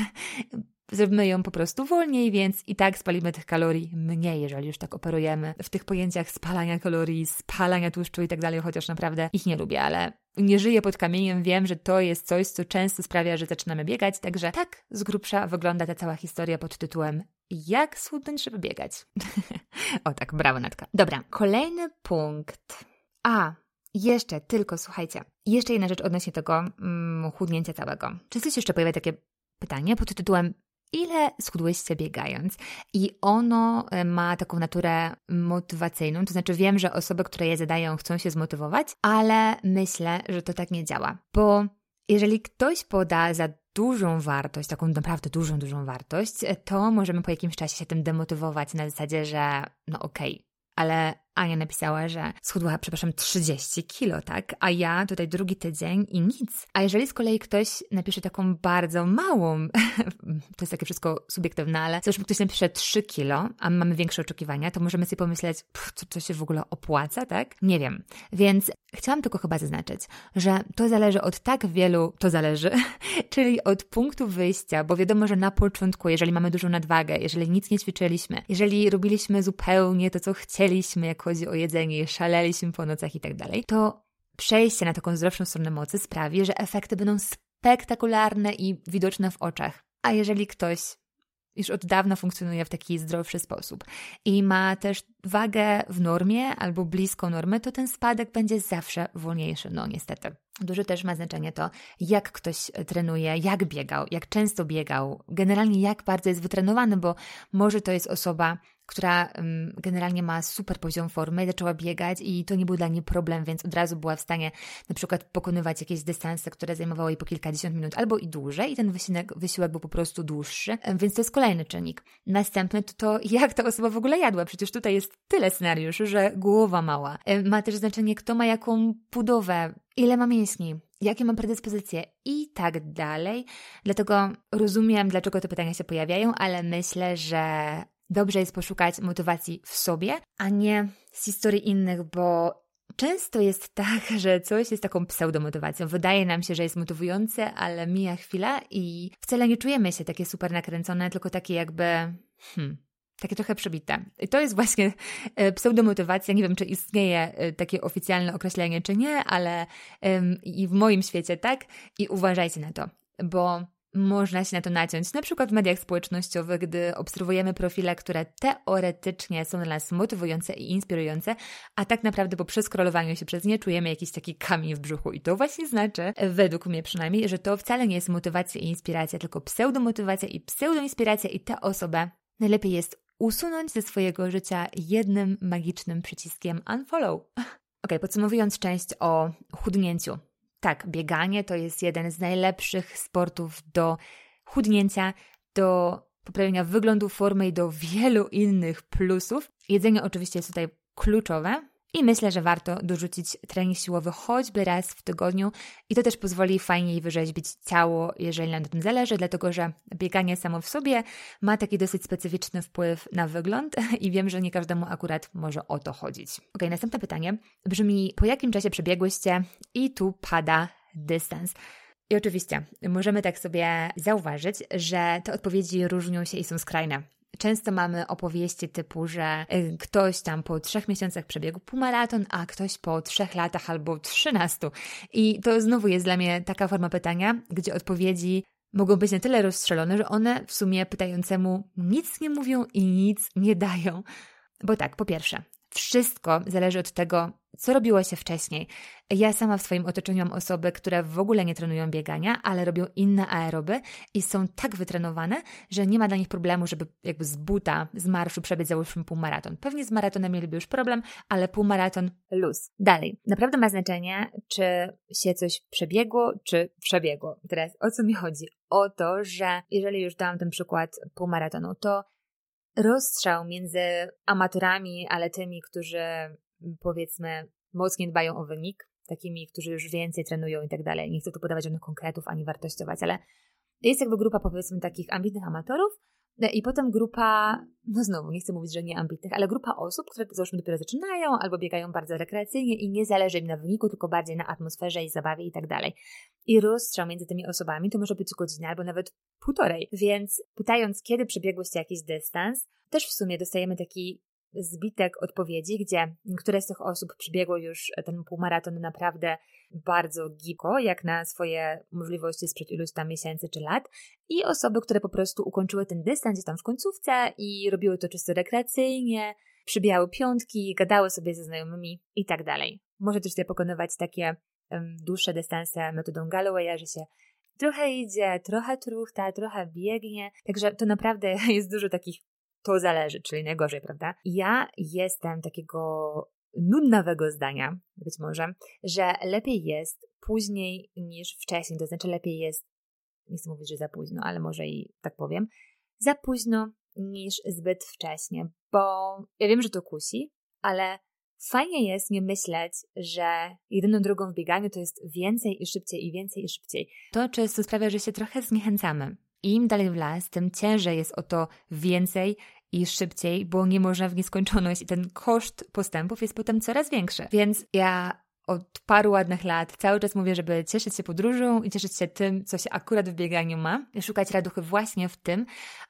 zrobimy ją po prostu wolniej, więc i tak spalimy tych kalorii mniej, jeżeli już tak operujemy w tych pojęciach spalania kalorii, spalania tłuszczu i tak dalej, chociaż naprawdę ich nie lubię, ale nie żyję pod kamieniem, wiem, że to jest coś, co często sprawia, że zaczynamy biegać, także tak z grubsza wygląda ta cała historia pod tytułem Jak schudnąć, żeby biegać? o tak, brawo Natka. Dobra, kolejny punkt. A, jeszcze tylko, słuchajcie, jeszcze jedna rzecz odnośnie tego mm, chudnięcia całego. Często się jeszcze pojawia takie pytanie pod tytułem ile schudłyście biegając? I ono e, ma taką naturę motywacyjną, to znaczy wiem, że osoby, które je zadają, chcą się zmotywować, ale myślę, że to tak nie działa, bo jeżeli ktoś poda za dużą wartość, taką naprawdę dużą, dużą wartość, to możemy po jakimś czasie się tym demotywować na zasadzie, że no okej, okay, ale Ania napisała, że schudła, przepraszam, 30 kilo, tak? A ja tutaj drugi tydzień i nic. A jeżeli z kolei ktoś napisze taką bardzo małą, to jest takie wszystko subiektywne, ale załóżmy ktoś napisze 3 kilo, a mamy większe oczekiwania, to możemy sobie pomyśleć, co to się w ogóle opłaca, tak? Nie wiem. Więc chciałam tylko chyba zaznaczyć, że to zależy od tak wielu, to zależy, czyli od punktu wyjścia, bo wiadomo, że na początku, jeżeli mamy dużą nadwagę, jeżeli nic nie ćwiczyliśmy, jeżeli robiliśmy zupełnie to, co chcieliśmy, jak chodzi o jedzenie, szaleliśmy po nocach i tak dalej, to przejście na taką zdrowszą stronę mocy sprawi, że efekty będą spektakularne i widoczne w oczach. A jeżeli ktoś już od dawna funkcjonuje w taki zdrowszy sposób i ma też wagę w normie albo blisko normy, to ten spadek będzie zawsze wolniejszy, no niestety. Duże też ma znaczenie to, jak ktoś trenuje, jak biegał, jak często biegał, generalnie jak bardzo jest wytrenowany, bo może to jest osoba, która generalnie ma super poziom formy, zaczęła biegać i to nie był dla niej problem, więc od razu była w stanie na przykład pokonywać jakieś dystanse, które zajmowały jej po kilkadziesiąt minut albo i dłużej i ten wysiłek, wysiłek był po prostu dłuższy, więc to jest kolejny czynnik. Następny to to, jak ta osoba w ogóle jadła, przecież tutaj jest tyle scenariuszy, że głowa mała. Ma też znaczenie, kto ma jaką budowę, ile ma mięśni, jakie mam predyspozycje i tak dalej. Dlatego rozumiem, dlaczego te pytania się pojawiają, ale myślę, że dobrze jest poszukać motywacji w sobie, a nie z historii innych, bo Często jest tak, że coś jest taką pseudomotywacją. Wydaje nam się, że jest motywujące, ale mija chwila i wcale nie czujemy się takie super nakręcone, tylko takie jakby, hmm, takie trochę przebite. I to jest właśnie e, pseudomotywacja. Nie wiem, czy istnieje e, takie oficjalne określenie, czy nie, ale i w moim świecie tak. I uważajcie na to, bo można się na to naciąć, na przykład w mediach społecznościowych, gdy obserwujemy profile, które teoretycznie są dla nas motywujące i inspirujące, a tak naprawdę po przeskrolowaniu się przez nie czujemy jakiś taki kamień w brzuchu. I to właśnie znaczy, według mnie przynajmniej, że to wcale nie jest motywacja i inspiracja, tylko pseudomotywacja i pseudoinspiracja i tę osobę najlepiej jest usunąć ze swojego życia jednym magicznym przyciskiem unfollow. Ok, podsumowując część o chudnięciu. Tak, bieganie to jest jeden z najlepszych sportów do chudnięcia, do poprawienia wyglądu, formy i do wielu innych plusów. Jedzenie oczywiście jest tutaj kluczowe, i myślę, że warto dorzucić trening siłowy choćby raz w tygodniu i to też pozwoli fajniej wyrzeźbić ciało, jeżeli nam na tym zależy, dlatego że bieganie samo w sobie ma taki dosyć specyficzny wpływ na wygląd i wiem, że nie każdemu akurat może o to chodzić. Ok, następne pytanie brzmi, po jakim czasie przebiegłyście i tu pada dystans. I oczywiście możemy tak sobie zauważyć, że te odpowiedzi różnią się i są skrajne. Często mamy opowieści typu, że y, ktoś tam po trzech miesiącach przebiegł półmaraton, a ktoś po trzech latach albo trzynastu. I to znowu jest dla mnie taka forma pytania, gdzie odpowiedzi mogą być na tyle rozstrzelone, że one w sumie pytającemu nic nie mówią i nic nie dają. Bo tak, po pierwsze, wszystko zależy od tego, co robiło się wcześniej. Ja sama w swoim otoczeniu mam osoby, które w ogóle nie trenują biegania, ale robią inne aeroby i są tak wytrenowane, że nie ma dla nich problemu, żeby jakby z buta, z marszu przebiec załóżmy półmaraton. Pewnie z maratonem mieliby już problem, ale półmaraton luz. Dalej. Naprawdę ma znaczenie, czy się coś przebiegło, czy przebiegło. Teraz o co mi chodzi? O to, że jeżeli już dałam ten przykład półmaratonu, to rozstrzał między amatorami, ale tymi, którzy powiedzmy mocniej dbają o wynik, takimi, którzy już więcej trenują i tak dalej. Nie chcę tu podawać żadnych konkretów ani wartościować, ale jest jakby grupa powiedzmy takich ambitnych amatorów i potem grupa, no znowu, nie chcę mówić, że nie ambitnych, ale grupa osób, które załóżmy dopiero zaczynają albo biegają bardzo rekreacyjnie i nie zależy im na wyniku, tylko bardziej na atmosferze i zabawie i tak dalej. I rozstrzał między tymi osobami to może być godzina albo nawet półtorej. Więc pytając, kiedy przebiegłyście jakiś dystans, też w sumie dostajemy taki zbitek odpowiedzi, gdzie niektóre z tych osób przebiegło już ten półmaraton naprawdę bardzo gibko, jak na swoje możliwości sprzed iluś tam miesięcy czy lat, i osoby, które po prostu ukończyły ten dystans gdzieś tam w końcówce i robiły to czysto rekreacyjnie, przybijały piątki, gadały sobie ze znajomymi i tak dalej. Może też sobie pokonywać takie um, dłuższe dystanse metodą Gallowaya, że się trochę idzie, trochę truchta, trochę biegnie, także to naprawdę jest dużo takich to zależy, czyli najgorzej, prawda? Ja jestem takiego nudnawego zdania, być może, że lepiej jest później niż wcześniej, to znaczy lepiej jest, nie chcę mówić, że za późno, ale może i tak powiem, za późno niż zbyt wcześnie, bo ja wiem, że to kusi, ale fajnie jest nie myśleć, że jedyną drogą w bieganiu to jest więcej i szybciej i więcej i szybciej. To często sprawia, że się trochę zniechęcamy. Im dalej w las, tym ciężej jest o to więcej i szybciej, bo nie można w nieskończoność i ten koszt postępów jest potem coraz większy. Więc ja od paru ładnych lat cały czas mówię, żeby cieszyć się podróżą i cieszyć się tym, co się akurat w bieganiu ma, szukać raduchy właśnie w tym,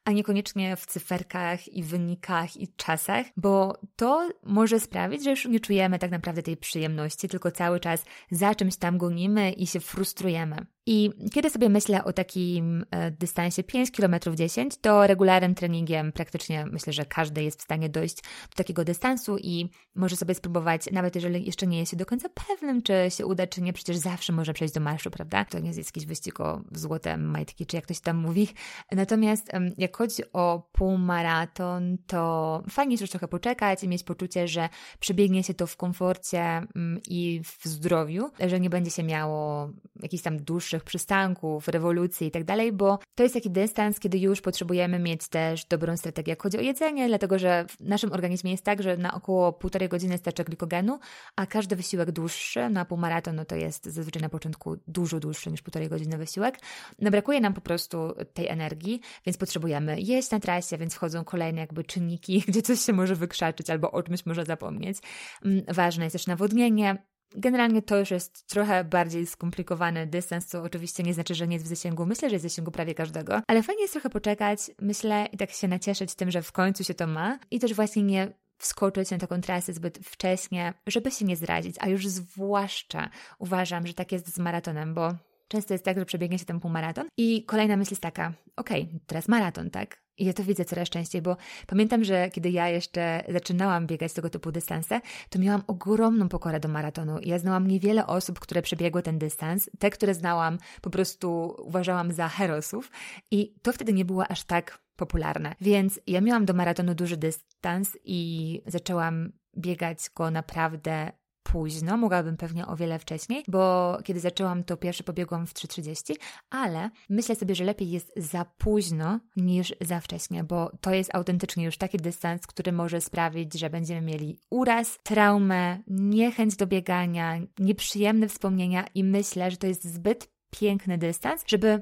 a niekoniecznie w cyferkach i wynikach i czasach, bo to może sprawić, że już nie czujemy tak naprawdę tej przyjemności, tylko cały czas za czymś tam gonimy i się frustrujemy. I kiedy sobie myślę o takim e, dystansie 5 km 10, to regularnym treningiem praktycznie myślę, że każdy jest w stanie dojść do takiego dystansu i może sobie spróbować, nawet jeżeli jeszcze nie jest się do końca pewnym, czy się uda, czy nie, przecież zawsze może przejść do marszu, prawda? To nie jest jakiś wyścig o złote majtki, czy jak ktoś tam mówi. Natomiast jak chodzi o półmaraton, to fajnie już trochę poczekać i mieć poczucie, że przebiegnie się to w komforcie mm, i w zdrowiu, że nie będzie się miało jakichś tam dłuższych dłuższych przystanków, rewolucji i tak bo to jest taki dystans, kiedy już potrzebujemy mieć też dobrą strategię, jak chodzi o jedzenie, dlatego że w naszym organizmie jest tak, że na około półtorej godziny starcza glikogenu, a każdy wysiłek dłuższy, na półmaraton, no to jest zazwyczaj na początku dużo dłuższy niż półtorej godziny wysiłek, no brakuje nam po prostu tej energii, więc potrzebujemy jeść na trasie, więc wchodzą kolejne jakby czynniki, gdzie coś się może wykrzaczyć albo o czymś może zapomnieć. Mm, ważne jest też nawodnienie, Generalnie to już jest trochę bardziej skomplikowany dystans, co oczywiście nie znaczy, że nie jest w zasięgu. Myślę, że jest w zasięgu prawie każdego, ale fajnie jest trochę poczekać, myślę, i tak się nacieszyć tym, że w końcu się to ma. I też właśnie nie wskoczyć na taką trasę zbyt wcześnie, żeby się nie zrazić, a już zwłaszcza uważam, że tak jest z maratonem, bo często jest tak, że przebiegnie się ten półmaraton. I kolejna myśl jest taka, okej, okay, teraz maraton, tak? I ja to widzę coraz częściej, bo pamiętam, że kiedy ja jeszcze zaczynałam biegać tego typu dystanse, to miałam ogromną pokorę do maratonu. Ja znałam niewiele osób, które przebiegły ten dystans. Te, które znałam, po prostu uważałam za herosów. I to wtedy nie było aż tak popularne. Więc ja miałam do maratonu duży dystans i zaczęłam biegać go naprawdę późno, mogłabym pewnie o wiele wcześniej, bo kiedy zaczęłam, to pierwszy pobiegłam w 3.30, ale myślę sobie, że lepiej jest za późno niż za wcześnie, bo to jest autentycznie już taki dystans, który może sprawić, że będziemy mieli uraz, traumę, niechęć do biegania, nieprzyjemne wspomnienia i myślę, że to jest zbyt piękny dystans, żeby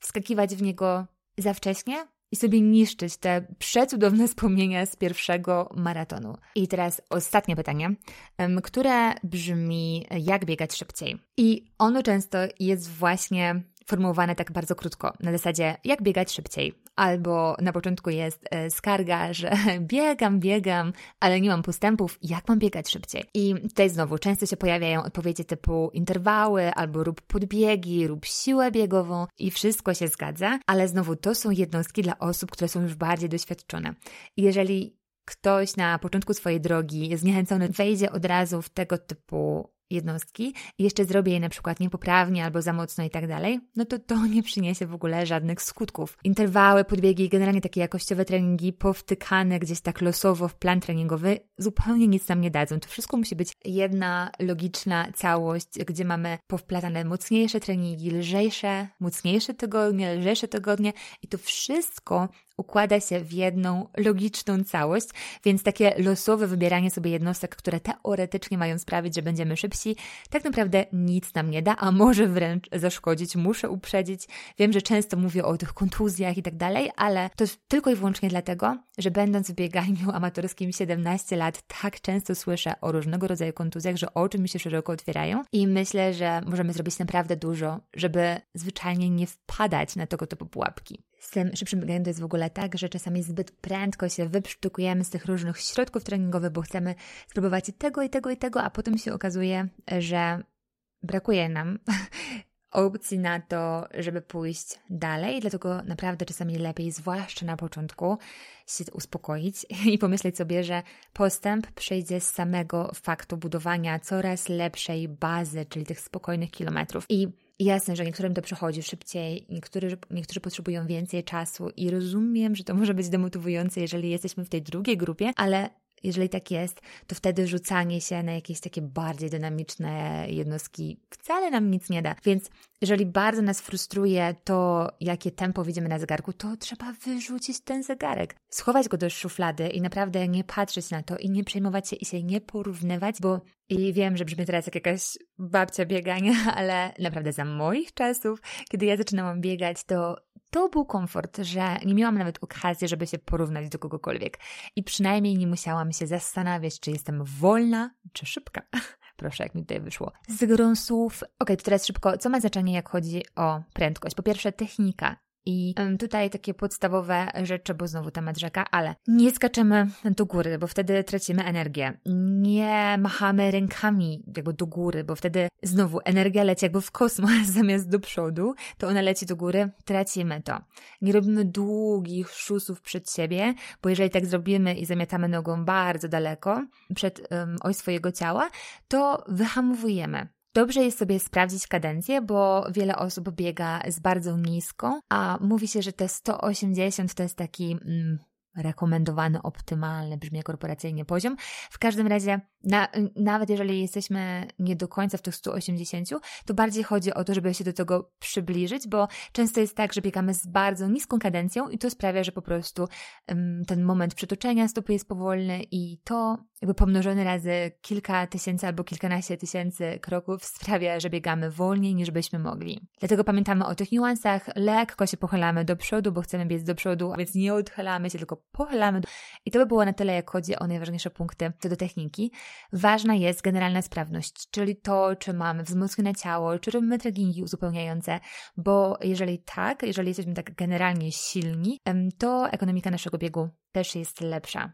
wskakiwać w niego za wcześnie, i sobie niszczyć te przecudowne wspomnienia z pierwszego maratonu. I teraz ostatnie pytanie, które brzmi: jak biegać szybciej? I ono często jest właśnie formułowane tak bardzo krótko, na zasadzie jak biegać szybciej. Albo na początku jest e, skarga, że biegam, biegam, ale nie mam postępów, jak mam biegać szybciej? I tutaj znowu często się pojawiają odpowiedzi typu interwały, albo rób podbiegi, rób siłę biegową i wszystko się zgadza, ale znowu to są jednostki dla osób, które są już bardziej doświadczone. Jeżeli ktoś na początku swojej drogi zniechęcony, wejdzie od razu w tego typu jednostki i jeszcze zrobię je na przykład niepoprawnie albo za mocno i tak dalej, no to to nie przyniesie w ogóle żadnych skutków. Interwały, podbiegi, generalnie takie jakościowe treningi powtykane gdzieś tak losowo w plan treningowy zupełnie nic nam nie dadzą. To wszystko musi być jedna logiczna całość, gdzie mamy powplatane mocniejsze treningi, lżejsze, mocniejsze tygodnie, lżejsze tygodnie i to wszystko układa się w jedną logiczną całość, więc takie losowe wybieranie sobie jednostek, które teoretycznie mają sprawić, że będziemy szybsi, tak naprawdę nic nam nie da, a może wręcz zaszkodzić. Muszę uprzedzić. Wiem, że często mówię o tych kontuzjach i tak dalej, ale to tylko i wyłącznie dlatego, że będąc w bieganiu amatorskim 17 lat, tak często słyszę o różnego rodzaju kontuzjach, że oczy mi się szeroko otwierają i myślę, że możemy zrobić naprawdę dużo, żeby zwyczajnie nie wpadać na tego typu pułapki. Z tym szybszym bieganiem to jest w ogóle tak, że czasami zbyt prędko się wyprztykujemy z tych różnych środków treningowych, bo chcemy spróbować tego i tego i tego, a potem się okazuje, że brakuje nam opcji na to, żeby pójść dalej, dlatego naprawdę czasami lepiej, zwłaszcza na początku, się uspokoić i pomyśleć sobie, że postęp przyjdzie z samego faktu budowania coraz lepszej bazy, czyli tych spokojnych kilometrów. I Jasne, że niektórym to przychodzi szybciej, niektórzy, niektórzy potrzebują więcej czasu i rozumiem, że to może być demotywujące, jeżeli jesteśmy w tej drugiej grupie, ale jeżeli tak jest, to wtedy rzucanie się na jakieś takie bardziej dynamiczne jednostki wcale nam nic nie da. Więc jeżeli bardzo nas frustruje to, jakie tempo widzimy na zegarku, to trzeba wyrzucić ten zegarek, schować go do szuflady i naprawdę nie patrzeć na to i nie przejmować się i się nie porównywać, bo i wiem, że brzmi teraz jak jakaś babcia biegania, ale naprawdę za moich czasów, kiedy ja zaczynałam biegać, to to był komfort, że nie miałam nawet okazji, żeby się porównać do kogokolwiek. I przynajmniej nie musiałam się zastanawiać, czy jestem wolna, czy szybka. Proszę, jak mi tutaj wyszło. Z grą słów. Ok, to teraz szybko. Co ma znaczenie, jak chodzi o prędkość? Po pierwsze, technika. I tutaj takie podstawowe rzeczy, bo znowu temat rzeka, ale nie skaczemy do góry, bo wtedy tracimy energię. Nie machamy rękami jakby do góry, bo wtedy znowu energia leci jakby w kosmos zamiast do przodu, to ona leci do góry, tracimy to. Nie robimy długich szusów przed siebie, bo jeżeli tak zrobimy i zamiatamy nogą bardzo daleko przed um, oś swojego ciała, to wyhamowujemy. Dobrze jest sobie sprawdzić kadencję, bo wiele osób biega z bardzo niską, a mówi się, że te 180 to jest taki mm, rekomendowany, optymalny, brzmi korporacyjnie poziom. W każdym razie, na, nawet jeżeli jesteśmy nie do końca w tych 180, to bardziej chodzi o to, żeby się do tego przybliżyć, bo często jest tak, że biegamy z bardzo niską kadencją i to sprawia, że po prostu um, ten moment przetoczenia stopy jest powolny i to jakby pomnożone razy kilka tysięcy albo kilkanaście tysięcy kroków sprawia, że biegamy wolniej niż byśmy mogli. Dlatego pamiętamy o tych niuansach, lekko się pochylamy do przodu, bo chcemy biec do przodu, a więc nie odchylamy się, tylko pochylamy. I to by było na tyle, jak chodzi o najważniejsze punkty co do techniki. Ważna jest generalna sprawność, czyli to, czy mamy wzmocnione ciało, czy robimy treningi uzupełniające, bo jeżeli tak, jeżeli jesteśmy tak generalnie silni, to ekonomika naszego biegu też jest lepsza.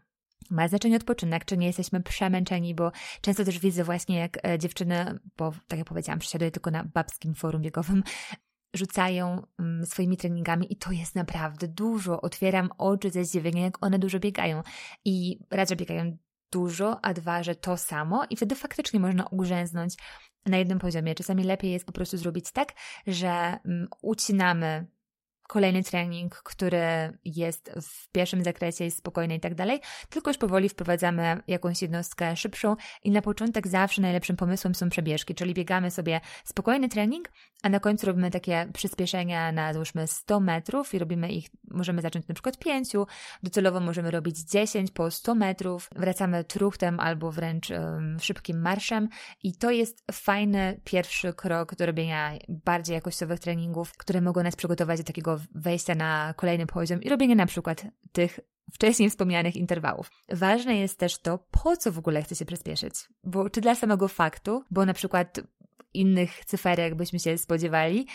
Ma znaczenie odpoczynek, czy nie jesteśmy przemęczeni, bo często też widzę właśnie, jak e, dziewczyny, bo tak jak powiedziałam, przesiaduję tylko na babskim forum biegowym, rzucają um, swoimi treningami i to jest naprawdę dużo. Otwieram oczy ze zdziwienia, jak one dużo biegają. I raz, biegają dużo, a dwa, że to samo i wtedy faktycznie można ugrzęznąć na jednym poziomie. Czasami lepiej jest po prostu zrobić tak, że um, ucinamy kolejny trening, który jest w pierwszym zakresie, jest spokojny i tak dalej, tylko już powoli wprowadzamy jakąś jednostkę szybszą i na początek zawsze najlepszym pomysłem są przebieżki, czyli biegamy sobie spokojny trening, a na końcu robimy takie przyspieszenia na załóżmy 100 metrów i robimy ich, możemy zacząć na przykład 5, docelowo możemy robić 10 po 100 metrów, wracamy truchtem albo wręcz um, szybkim marszem i to jest fajny pierwszy krok do robienia bardziej jakościowych treningów, które mogą nas przygotować do takiego wejścia na kolejny poziom i robienia na przykład tych wcześniej wspomnianych interwałów. Ważne jest też to, po co w ogóle chce się przyspieszyć. Bo czy dla samego faktu, bo na przykład innych cyferek byśmy się spodziewali,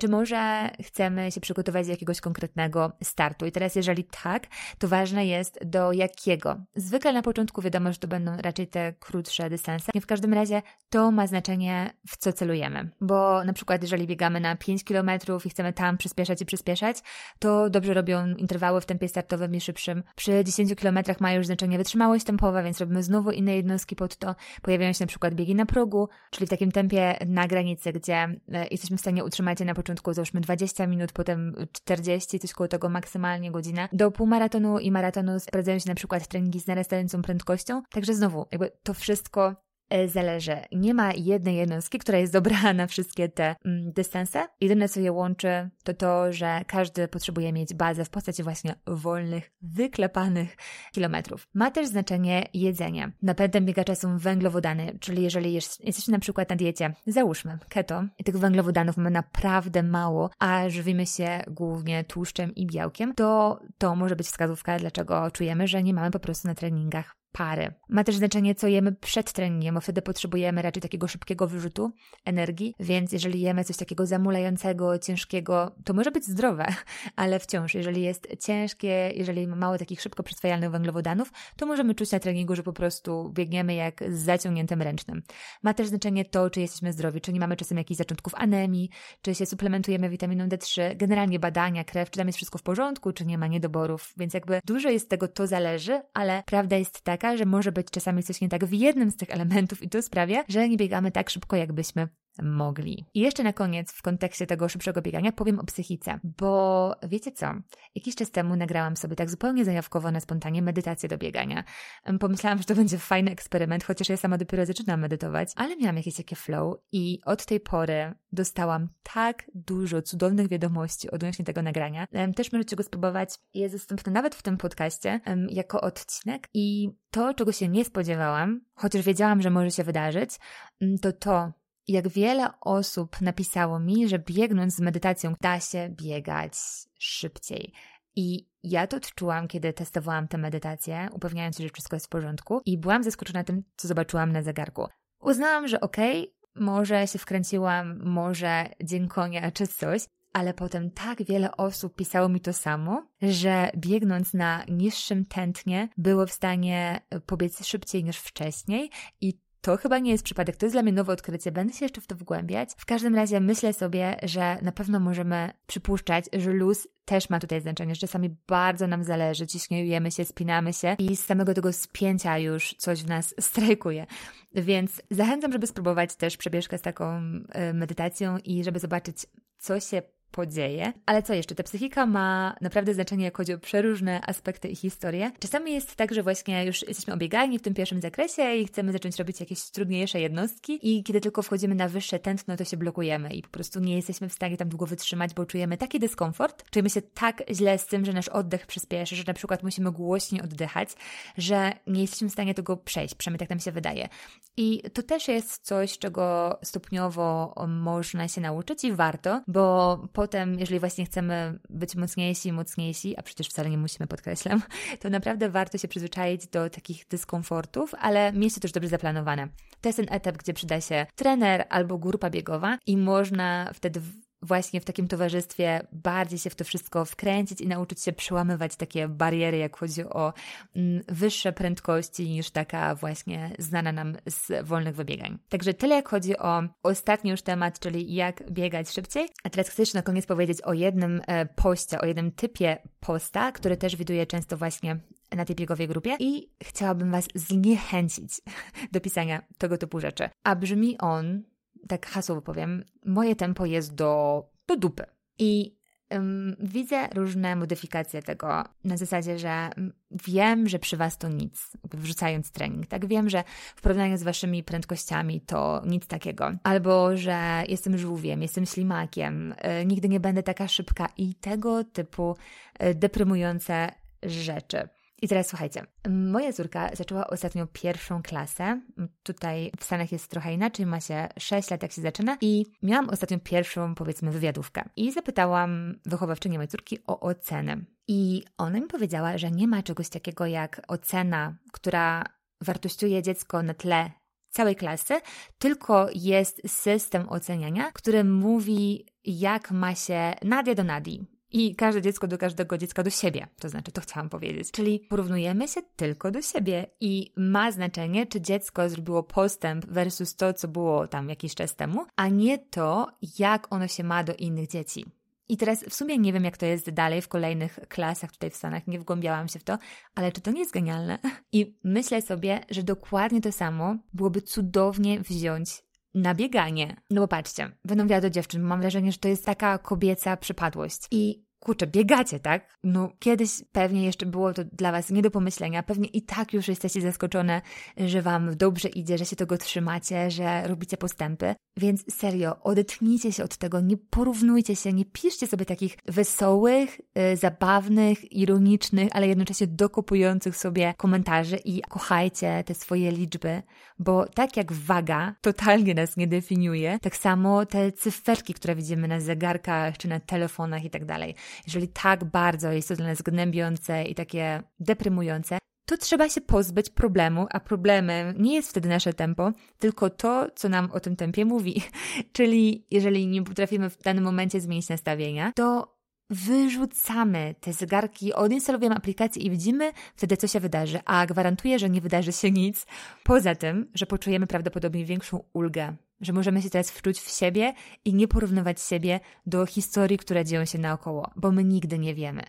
czy może chcemy się przygotować do jakiegoś konkretnego startu? I teraz, jeżeli tak, to ważne jest do jakiego. Zwykle na początku wiadomo, że to będą raczej te krótsze dystanse. W każdym razie to ma znaczenie, w co celujemy. Bo na przykład, jeżeli biegamy na 5 km i chcemy tam przyspieszać i przyspieszać, to dobrze robią interwały w tempie startowym i szybszym. Przy 10 km ma już znaczenie wytrzymałość tempowa, więc robimy znowu inne jednostki pod to. Pojawiają się na przykład biegi na progu, czyli w takim tempie na granicy, gdzie e, jesteśmy w stanie utrzymać na początku załóżmy 20 minut, potem 40, coś koło tego maksymalnie godzina. Do półmaratonu i maratonu sprawdzają się na przykład treningi z narastającą prędkością. Także znowu, jakby to wszystko zależy. Nie ma jednej jednostki, która jest dobra na wszystkie te mm, dystanse. Jedyne, co je łączy, to to, że każdy potrzebuje mieć bazę w postaci właśnie wolnych, wyklepanych kilometrów. Ma też znaczenie jedzenie. Napędem biegacza są węglowodany, czyli jeżeli jesteśmy na przykład na diecie, załóżmy keto, i tych węglowodanów mamy naprawdę mało, a żywimy się głównie tłuszczem i białkiem, to to może być wskazówka, dlaczego czujemy, że nie mamy po prostu na treningach pary. Ma też znaczenie, co jemy przed treningiem, bo wtedy potrzebujemy raczej takiego szybkiego wyrzutu energii, więc jeżeli jemy coś takiego zamulającego, ciężkiego, to może być zdrowe, ale wciąż, jeżeli jest ciężkie, jeżeli ma mało takich szybko przyswajalnych węglowodanów, to możemy czuć na treningu, że po prostu biegniemy jak z zaciągniętym ręcznym. Ma też znaczenie to, czy jesteśmy zdrowi, czy nie mamy czasem jakichś zaczątków anemii, czy się suplementujemy witaminą D3, generalnie badania, krew, czy tam jest wszystko w porządku, czy nie ma niedoborów, więc jakby dużo jest tego, to zależy, ale prawda jest taka, taka, że może być czasami coś nie tak w jednym z tych elementów i to sprawia, że nie biegamy tak szybko, jakbyśmy mogli. I jeszcze na koniec, w kontekście tego szybszego biegania, powiem o psychice, bo wiecie co? Jakiś czas temu nagrałam sobie tak zupełnie zajawkowo na spontanie medytację do biegania. Pomyślałam, że to będzie fajny eksperyment, chociaż ja sama dopiero zaczynam medytować, ale miałam jakieś takie flow i od tej pory dostałam tak dużo cudownych wiadomości odnośnie tego nagrania. Też możecie go spróbować. Jest dostępny nawet w tym podcaście jako odcinek i to, czego się nie spodziewałam, chociaż wiedziałam, że może się wydarzyć, to to, jak wiele osób napisało mi, że biegnąc z medytacją da się biegać szybciej. I ja to odczułam, kiedy testowałam tę medytację, upewniając się, że wszystko jest w porządku, i byłam zaskoczona tym, co zobaczyłam na zegarku. Uznałam, że okej, okay, może się wkręciłam, może dzień konia czy coś, ale potem tak wiele osób pisało mi to samo, że biegnąc na niższym tętnie było w stanie pobiec szybciej niż wcześniej i to chyba nie jest przypadek, to jest dla mnie nowe odkrycie, będę się jeszcze w to wgłębiać. W każdym razie myślę sobie, że na pewno możemy przypuszczać, że luz też ma tutaj znaczenie, że czasami bardzo nam zależy, ciśniejemy się, spinamy się i z samego tego spięcia już coś w nas strajkuje. Więc zachęcam, żeby spróbować też przebieżkę z taką e, medytacją i żeby zobaczyć, co się podzieje. Ale co jeszcze? Ta psychika ma naprawdę znaczenie, jak chodzi o przeróżne aspekty i historie. Czasami jest tak, że właśnie już jesteśmy obiegani w tym pierwszym zakresie i chcemy zacząć robić jakieś trudniejsze jednostki i kiedy tylko wchodzimy na wyższe tętno, to się blokujemy i po prostu nie jesteśmy w stanie tam długo wytrzymać, bo czujemy taki dyskomfort, czujemy się tak źle z tym, że nasz oddech przyspieszy, że na przykład musimy głośniej oddychać, że nie jesteśmy w stanie tego przejść, przynajmniej tak nam się wydaje. I to też jest coś, czego stopniowo można się nauczyć i warto, bo potem, jeżeli właśnie chcemy być mocniejsi, mocniejsi, a przecież wcale nie musimy, podkreślam, to naprawdę warto się przyzwyczaić do takich dyskomfortów, ale mieć to też dobrze zaplanowane. To jest ten etap, gdzie przyda się trener albo grupa biegowa i można wtedy właśnie w takim towarzystwie bardziej się w to wszystko wkręcić i nauczyć się przełamywać takie bariery, jak chodzi o mm, wyższe prędkości niż taka właśnie znana nam z wolnych wybiegań. Także tyle jak chodzi o ostatni już temat, czyli jak biegać szybciej. A teraz chcę jeszcze na koniec powiedzieć o jednym e, poście, o jednym typie posta, który też widuję często właśnie na tej biegowej grupie i chciałabym Was zniechęcić do pisania tego typu rzeczy. A brzmi on tak hasłowo powiem, moje tempo jest do, do dupy. I um, widzę różne modyfikacje tego na zasadzie, że wiem, że przy Was to nic, wrzucając trening, tak? Wiem, że w porównaniu z Waszymi prędkościami to nic takiego. Albo, że jestem żółwiem, jestem ślimakiem, y, nigdy nie będę taka szybka i tego typu y, deprymujące rzeczy. I teraz słuchajcie, moja córka zaczęła ostatnio pierwszą klasę. Tutaj w Stanach jest trochę inaczej, ma się 6 lat, jak się zaczyna. I miałam ostatnio pierwszą, powiedzmy, wywiadówkę. I zapytałam wychowawczynię mojej córki o ocenę. I ona mi powiedziała, że nie ma czegoś takiego jak ocena, która wartościuje dziecko na tle całej klasy, tylko jest system oceniania, który mówi, jak ma się Nadia do Nadii. I każde dziecko do każdego dziecka do siebie. To znaczy, to chciałam powiedzieć. Czyli porównujemy się tylko do siebie i ma znaczenie, czy dziecko zrobiło postęp versus to, co było tam jakiś czas temu, a nie to, jak ono się ma do innych dzieci. I teraz w sumie nie wiem, jak to jest dalej w kolejnych klasach tutaj w Stanach, nie wgłębiałam się w to, ale czy to nie jest genialne? I myślę sobie, że dokładnie to samo byłoby cudownie wziąć na bieganie. No bo patrzcie, będą wiadomo dziewczyn, mam wrażenie, że to jest taka kobieca przypadłość. I kurczę, biegacie, tak? No kiedyś pewnie jeszcze było to dla Was nie do pomyślenia, pewnie i tak już jesteście zaskoczone, że Wam dobrze idzie, że się tego trzymacie, że robicie postępy. Więc serio, odetnijcie się od tego, nie porównujcie się, nie piszcie sobie takich wesołych, yy, zabawnych, ironicznych, ale jednocześnie dokopujących sobie komentarzy i kochajcie te swoje liczby, bo tak jak waga totalnie nas nie definiuje, tak samo te cyferki, które widzimy na zegarkach czy na telefonach i tak dalej jeżeli tak bardzo jest to dla nas gnębiące i takie deprymujące, to trzeba się pozbyć problemu, a problemem nie jest wtedy nasze tempo, tylko to, co nam o tym tempie mówi. Czyli jeżeli nie potrafimy w danym momencie zmienić nastawienia, to wyrzucamy te zegarki, odinstalujemy aplikację i widzimy wtedy, co się wydarzy, a gwarantuję, że nie wydarzy się nic, poza tym, że poczujemy prawdopodobnie większą ulgę że możemy się teraz wczuć w siebie i nie porównywać siebie do historii, które dzieją się naokoło, bo my nigdy nie wiemy.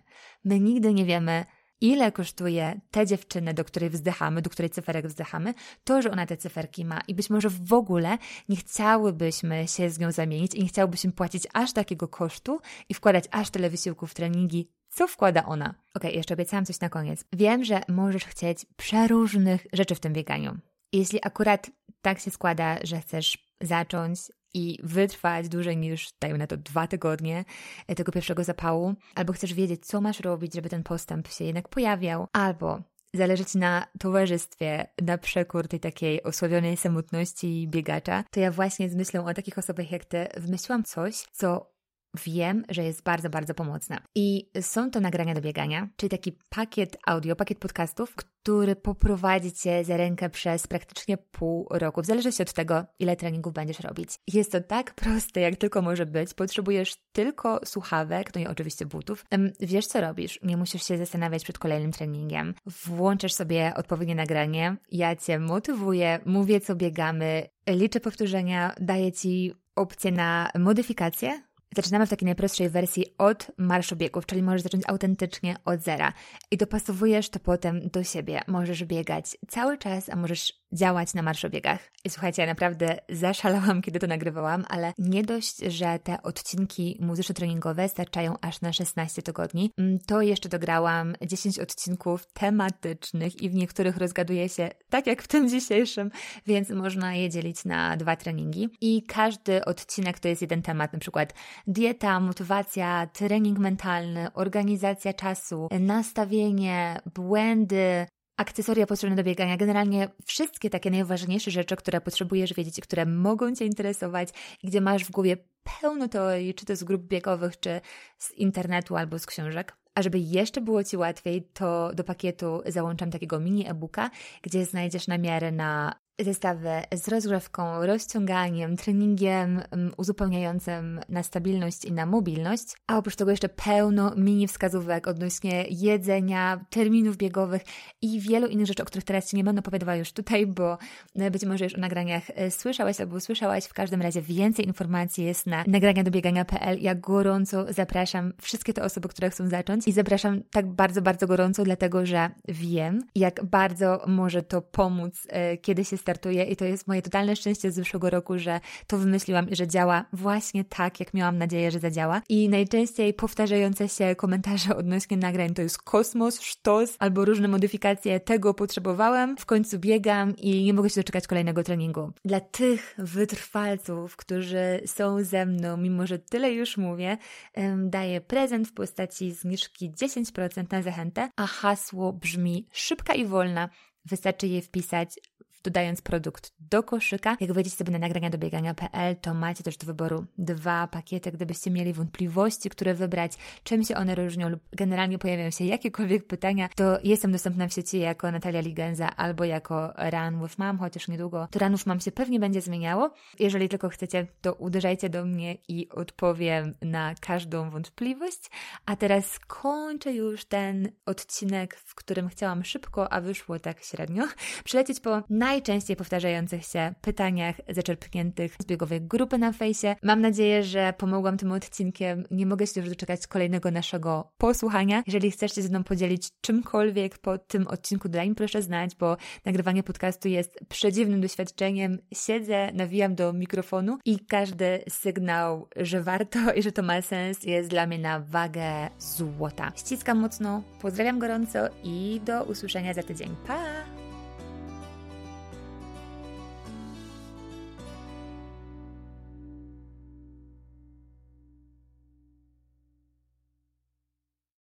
My nigdy nie wiemy, ile kosztuje tę dziewczynę, do której wzdychamy, do której cyferek wzdychamy, to, że ona te cyferki ma i być może w ogóle nie chciałybyśmy się z nią zamienić i nie chciałybyśmy płacić aż takiego kosztu i wkładać aż tyle wysiłków w treningi, co wkłada ona. Ok, jeszcze obiecałam coś na koniec. Wiem, że możesz chcieć przeróżnych rzeczy w tym bieganiu. Jeśli akurat tak się składa, że chcesz zacząć i wytrwać dłużej niż, dajmy na to, dwa tygodnie e, tego pierwszego zapału, albo chcesz wiedzieć, co masz robić, żeby ten postęp się jednak pojawiał, albo zależy Ci na towarzystwie, na przekór tej takiej osławionej samotności biegacza, to ja właśnie z myślą o takich osobach jak Ty wymyśliłam coś, co wiem, że jest bardzo, bardzo pomocna. I są to nagrania do biegania, czyli taki pakiet audio, pakiet podcastów, który poprowadzi Cię za rękę przez praktycznie pół roku, w zależności od tego, ile treningów będziesz robić. Jest to tak proste, jak tylko może być. Potrzebujesz tylko słuchawek, no i oczywiście butów. Wiesz, co robisz. Nie musisz się zastanawiać przed kolejnym treningiem. Włączasz sobie odpowiednie nagranie. Ja Cię motywuję, mówię, co biegamy, liczę powtórzenia, daję Ci opcję na modyfikację, Zaczynamy w takiej najprostszej wersji od marszu biegów, czyli możesz zacząć autentycznie od zera i dopasowujesz to potem do siebie. Możesz biegać cały czas, a możesz działać na marszobiegach. I słuchajcie, ja naprawdę zaszalałam, kiedy to nagrywałam, ale nie dość, że te odcinki muzyczno-treningowe starczają aż na 16 tygodni, mm, to jeszcze dograłam 10 odcinków tematycznych i w niektórych rozgaduje się tak jak w tym dzisiejszym, więc można je dzielić na dwa treningi. I każdy odcinek to jest jeden temat, na przykład dieta, motywacja, trening mentalny, organizacja czasu, nastawienie, błędy, akcesoria potrzebne do biegania, generalnie wszystkie takie najważniejsze rzeczy, które potrzebujesz wiedzieć które mogą Cię interesować gdzie masz w głowie pełno teorii, czy to z grup biegowych, czy z internetu albo z książek. A żeby jeszcze było Ci łatwiej, to do pakietu załączam takiego mini e-booka, gdzie znajdziesz namiary na zestawy z rozgrzewką, rozciąganiem, treningiem um, uzupełniającym na stabilność i na mobilność, a oprócz tego jeszcze pełno mini wskazówek odnośnie jedzenia, terminów biegowych i wielu innych rzeczy, o których teraz Ci nie będę opowiadała już tutaj, bo e, być może już o nagraniach e, słyszałaś albo słyszałaś. W każdym razie więcej informacji jest na nagrania do biegania.pl. Ja gorąco zapraszam wszystkie te osoby, które chcą zacząć i zapraszam tak bardzo, bardzo gorąco, dlatego że wiem, jak bardzo może to pomóc, e, kiedy się startuje i to jest moje totalne szczęście z zeszłego roku, że to wymyśliłam i że działa właśnie tak, jak miałam nadzieję, że zadziała. I najczęściej powtarzające się komentarze odnośnie nagrań to jest kosmos, sztos albo różne modyfikacje tego potrzebowałam, w końcu biegam i nie mogę się doczekać kolejnego treningu. Dla tych wytrwalców, którzy są ze mną, mimo że tyle już mówię, daję prezent w postaci zniżki 10% na zachętę, a hasło brzmi szybka i wolna. Wystarczy je wpisać dodając produkt do koszyka. Jak wejdziecie sobie na nagrania do biegania.pl, to macie też do wyboru dwa pakiety, gdybyście mieli wątpliwości, które wybrać, czym się one różnią lub generalnie pojawiają się jakiekolwiek pytania, to jestem dostępna w sieci jako Natalia Ligenza albo jako Run with Mom, chociaż niedługo to Run with Mom się pewnie będzie zmieniało. Jeżeli tylko chcecie, to uderzajcie do mnie i odpowiem na każdą wątpliwość. A teraz kończę już ten odcinek, w którym chciałam szybko, a wyszło tak średnio, przylecieć po naj najczęściej powtarzających się pytaniach zaczerpniętych z biegowej grupy na fejsie. Mam nadzieję, że pomogłam tym odcinkiem. Nie mogę się już doczekać kolejnego naszego posłuchania. Jeżeli chcesz się ze mną podzielić czymkolwiek po tym odcinku, daj mi proszę znać, bo nagrywanie podcastu jest przedziwnym doświadczeniem. Siedzę, nawijam do mikrofonu i każdy sygnał, że warto i że to ma sens, jest dla mnie na wagę złota. Ściskam mocno, pozdrawiam gorąco i do usłyszenia za tydzień. Pa!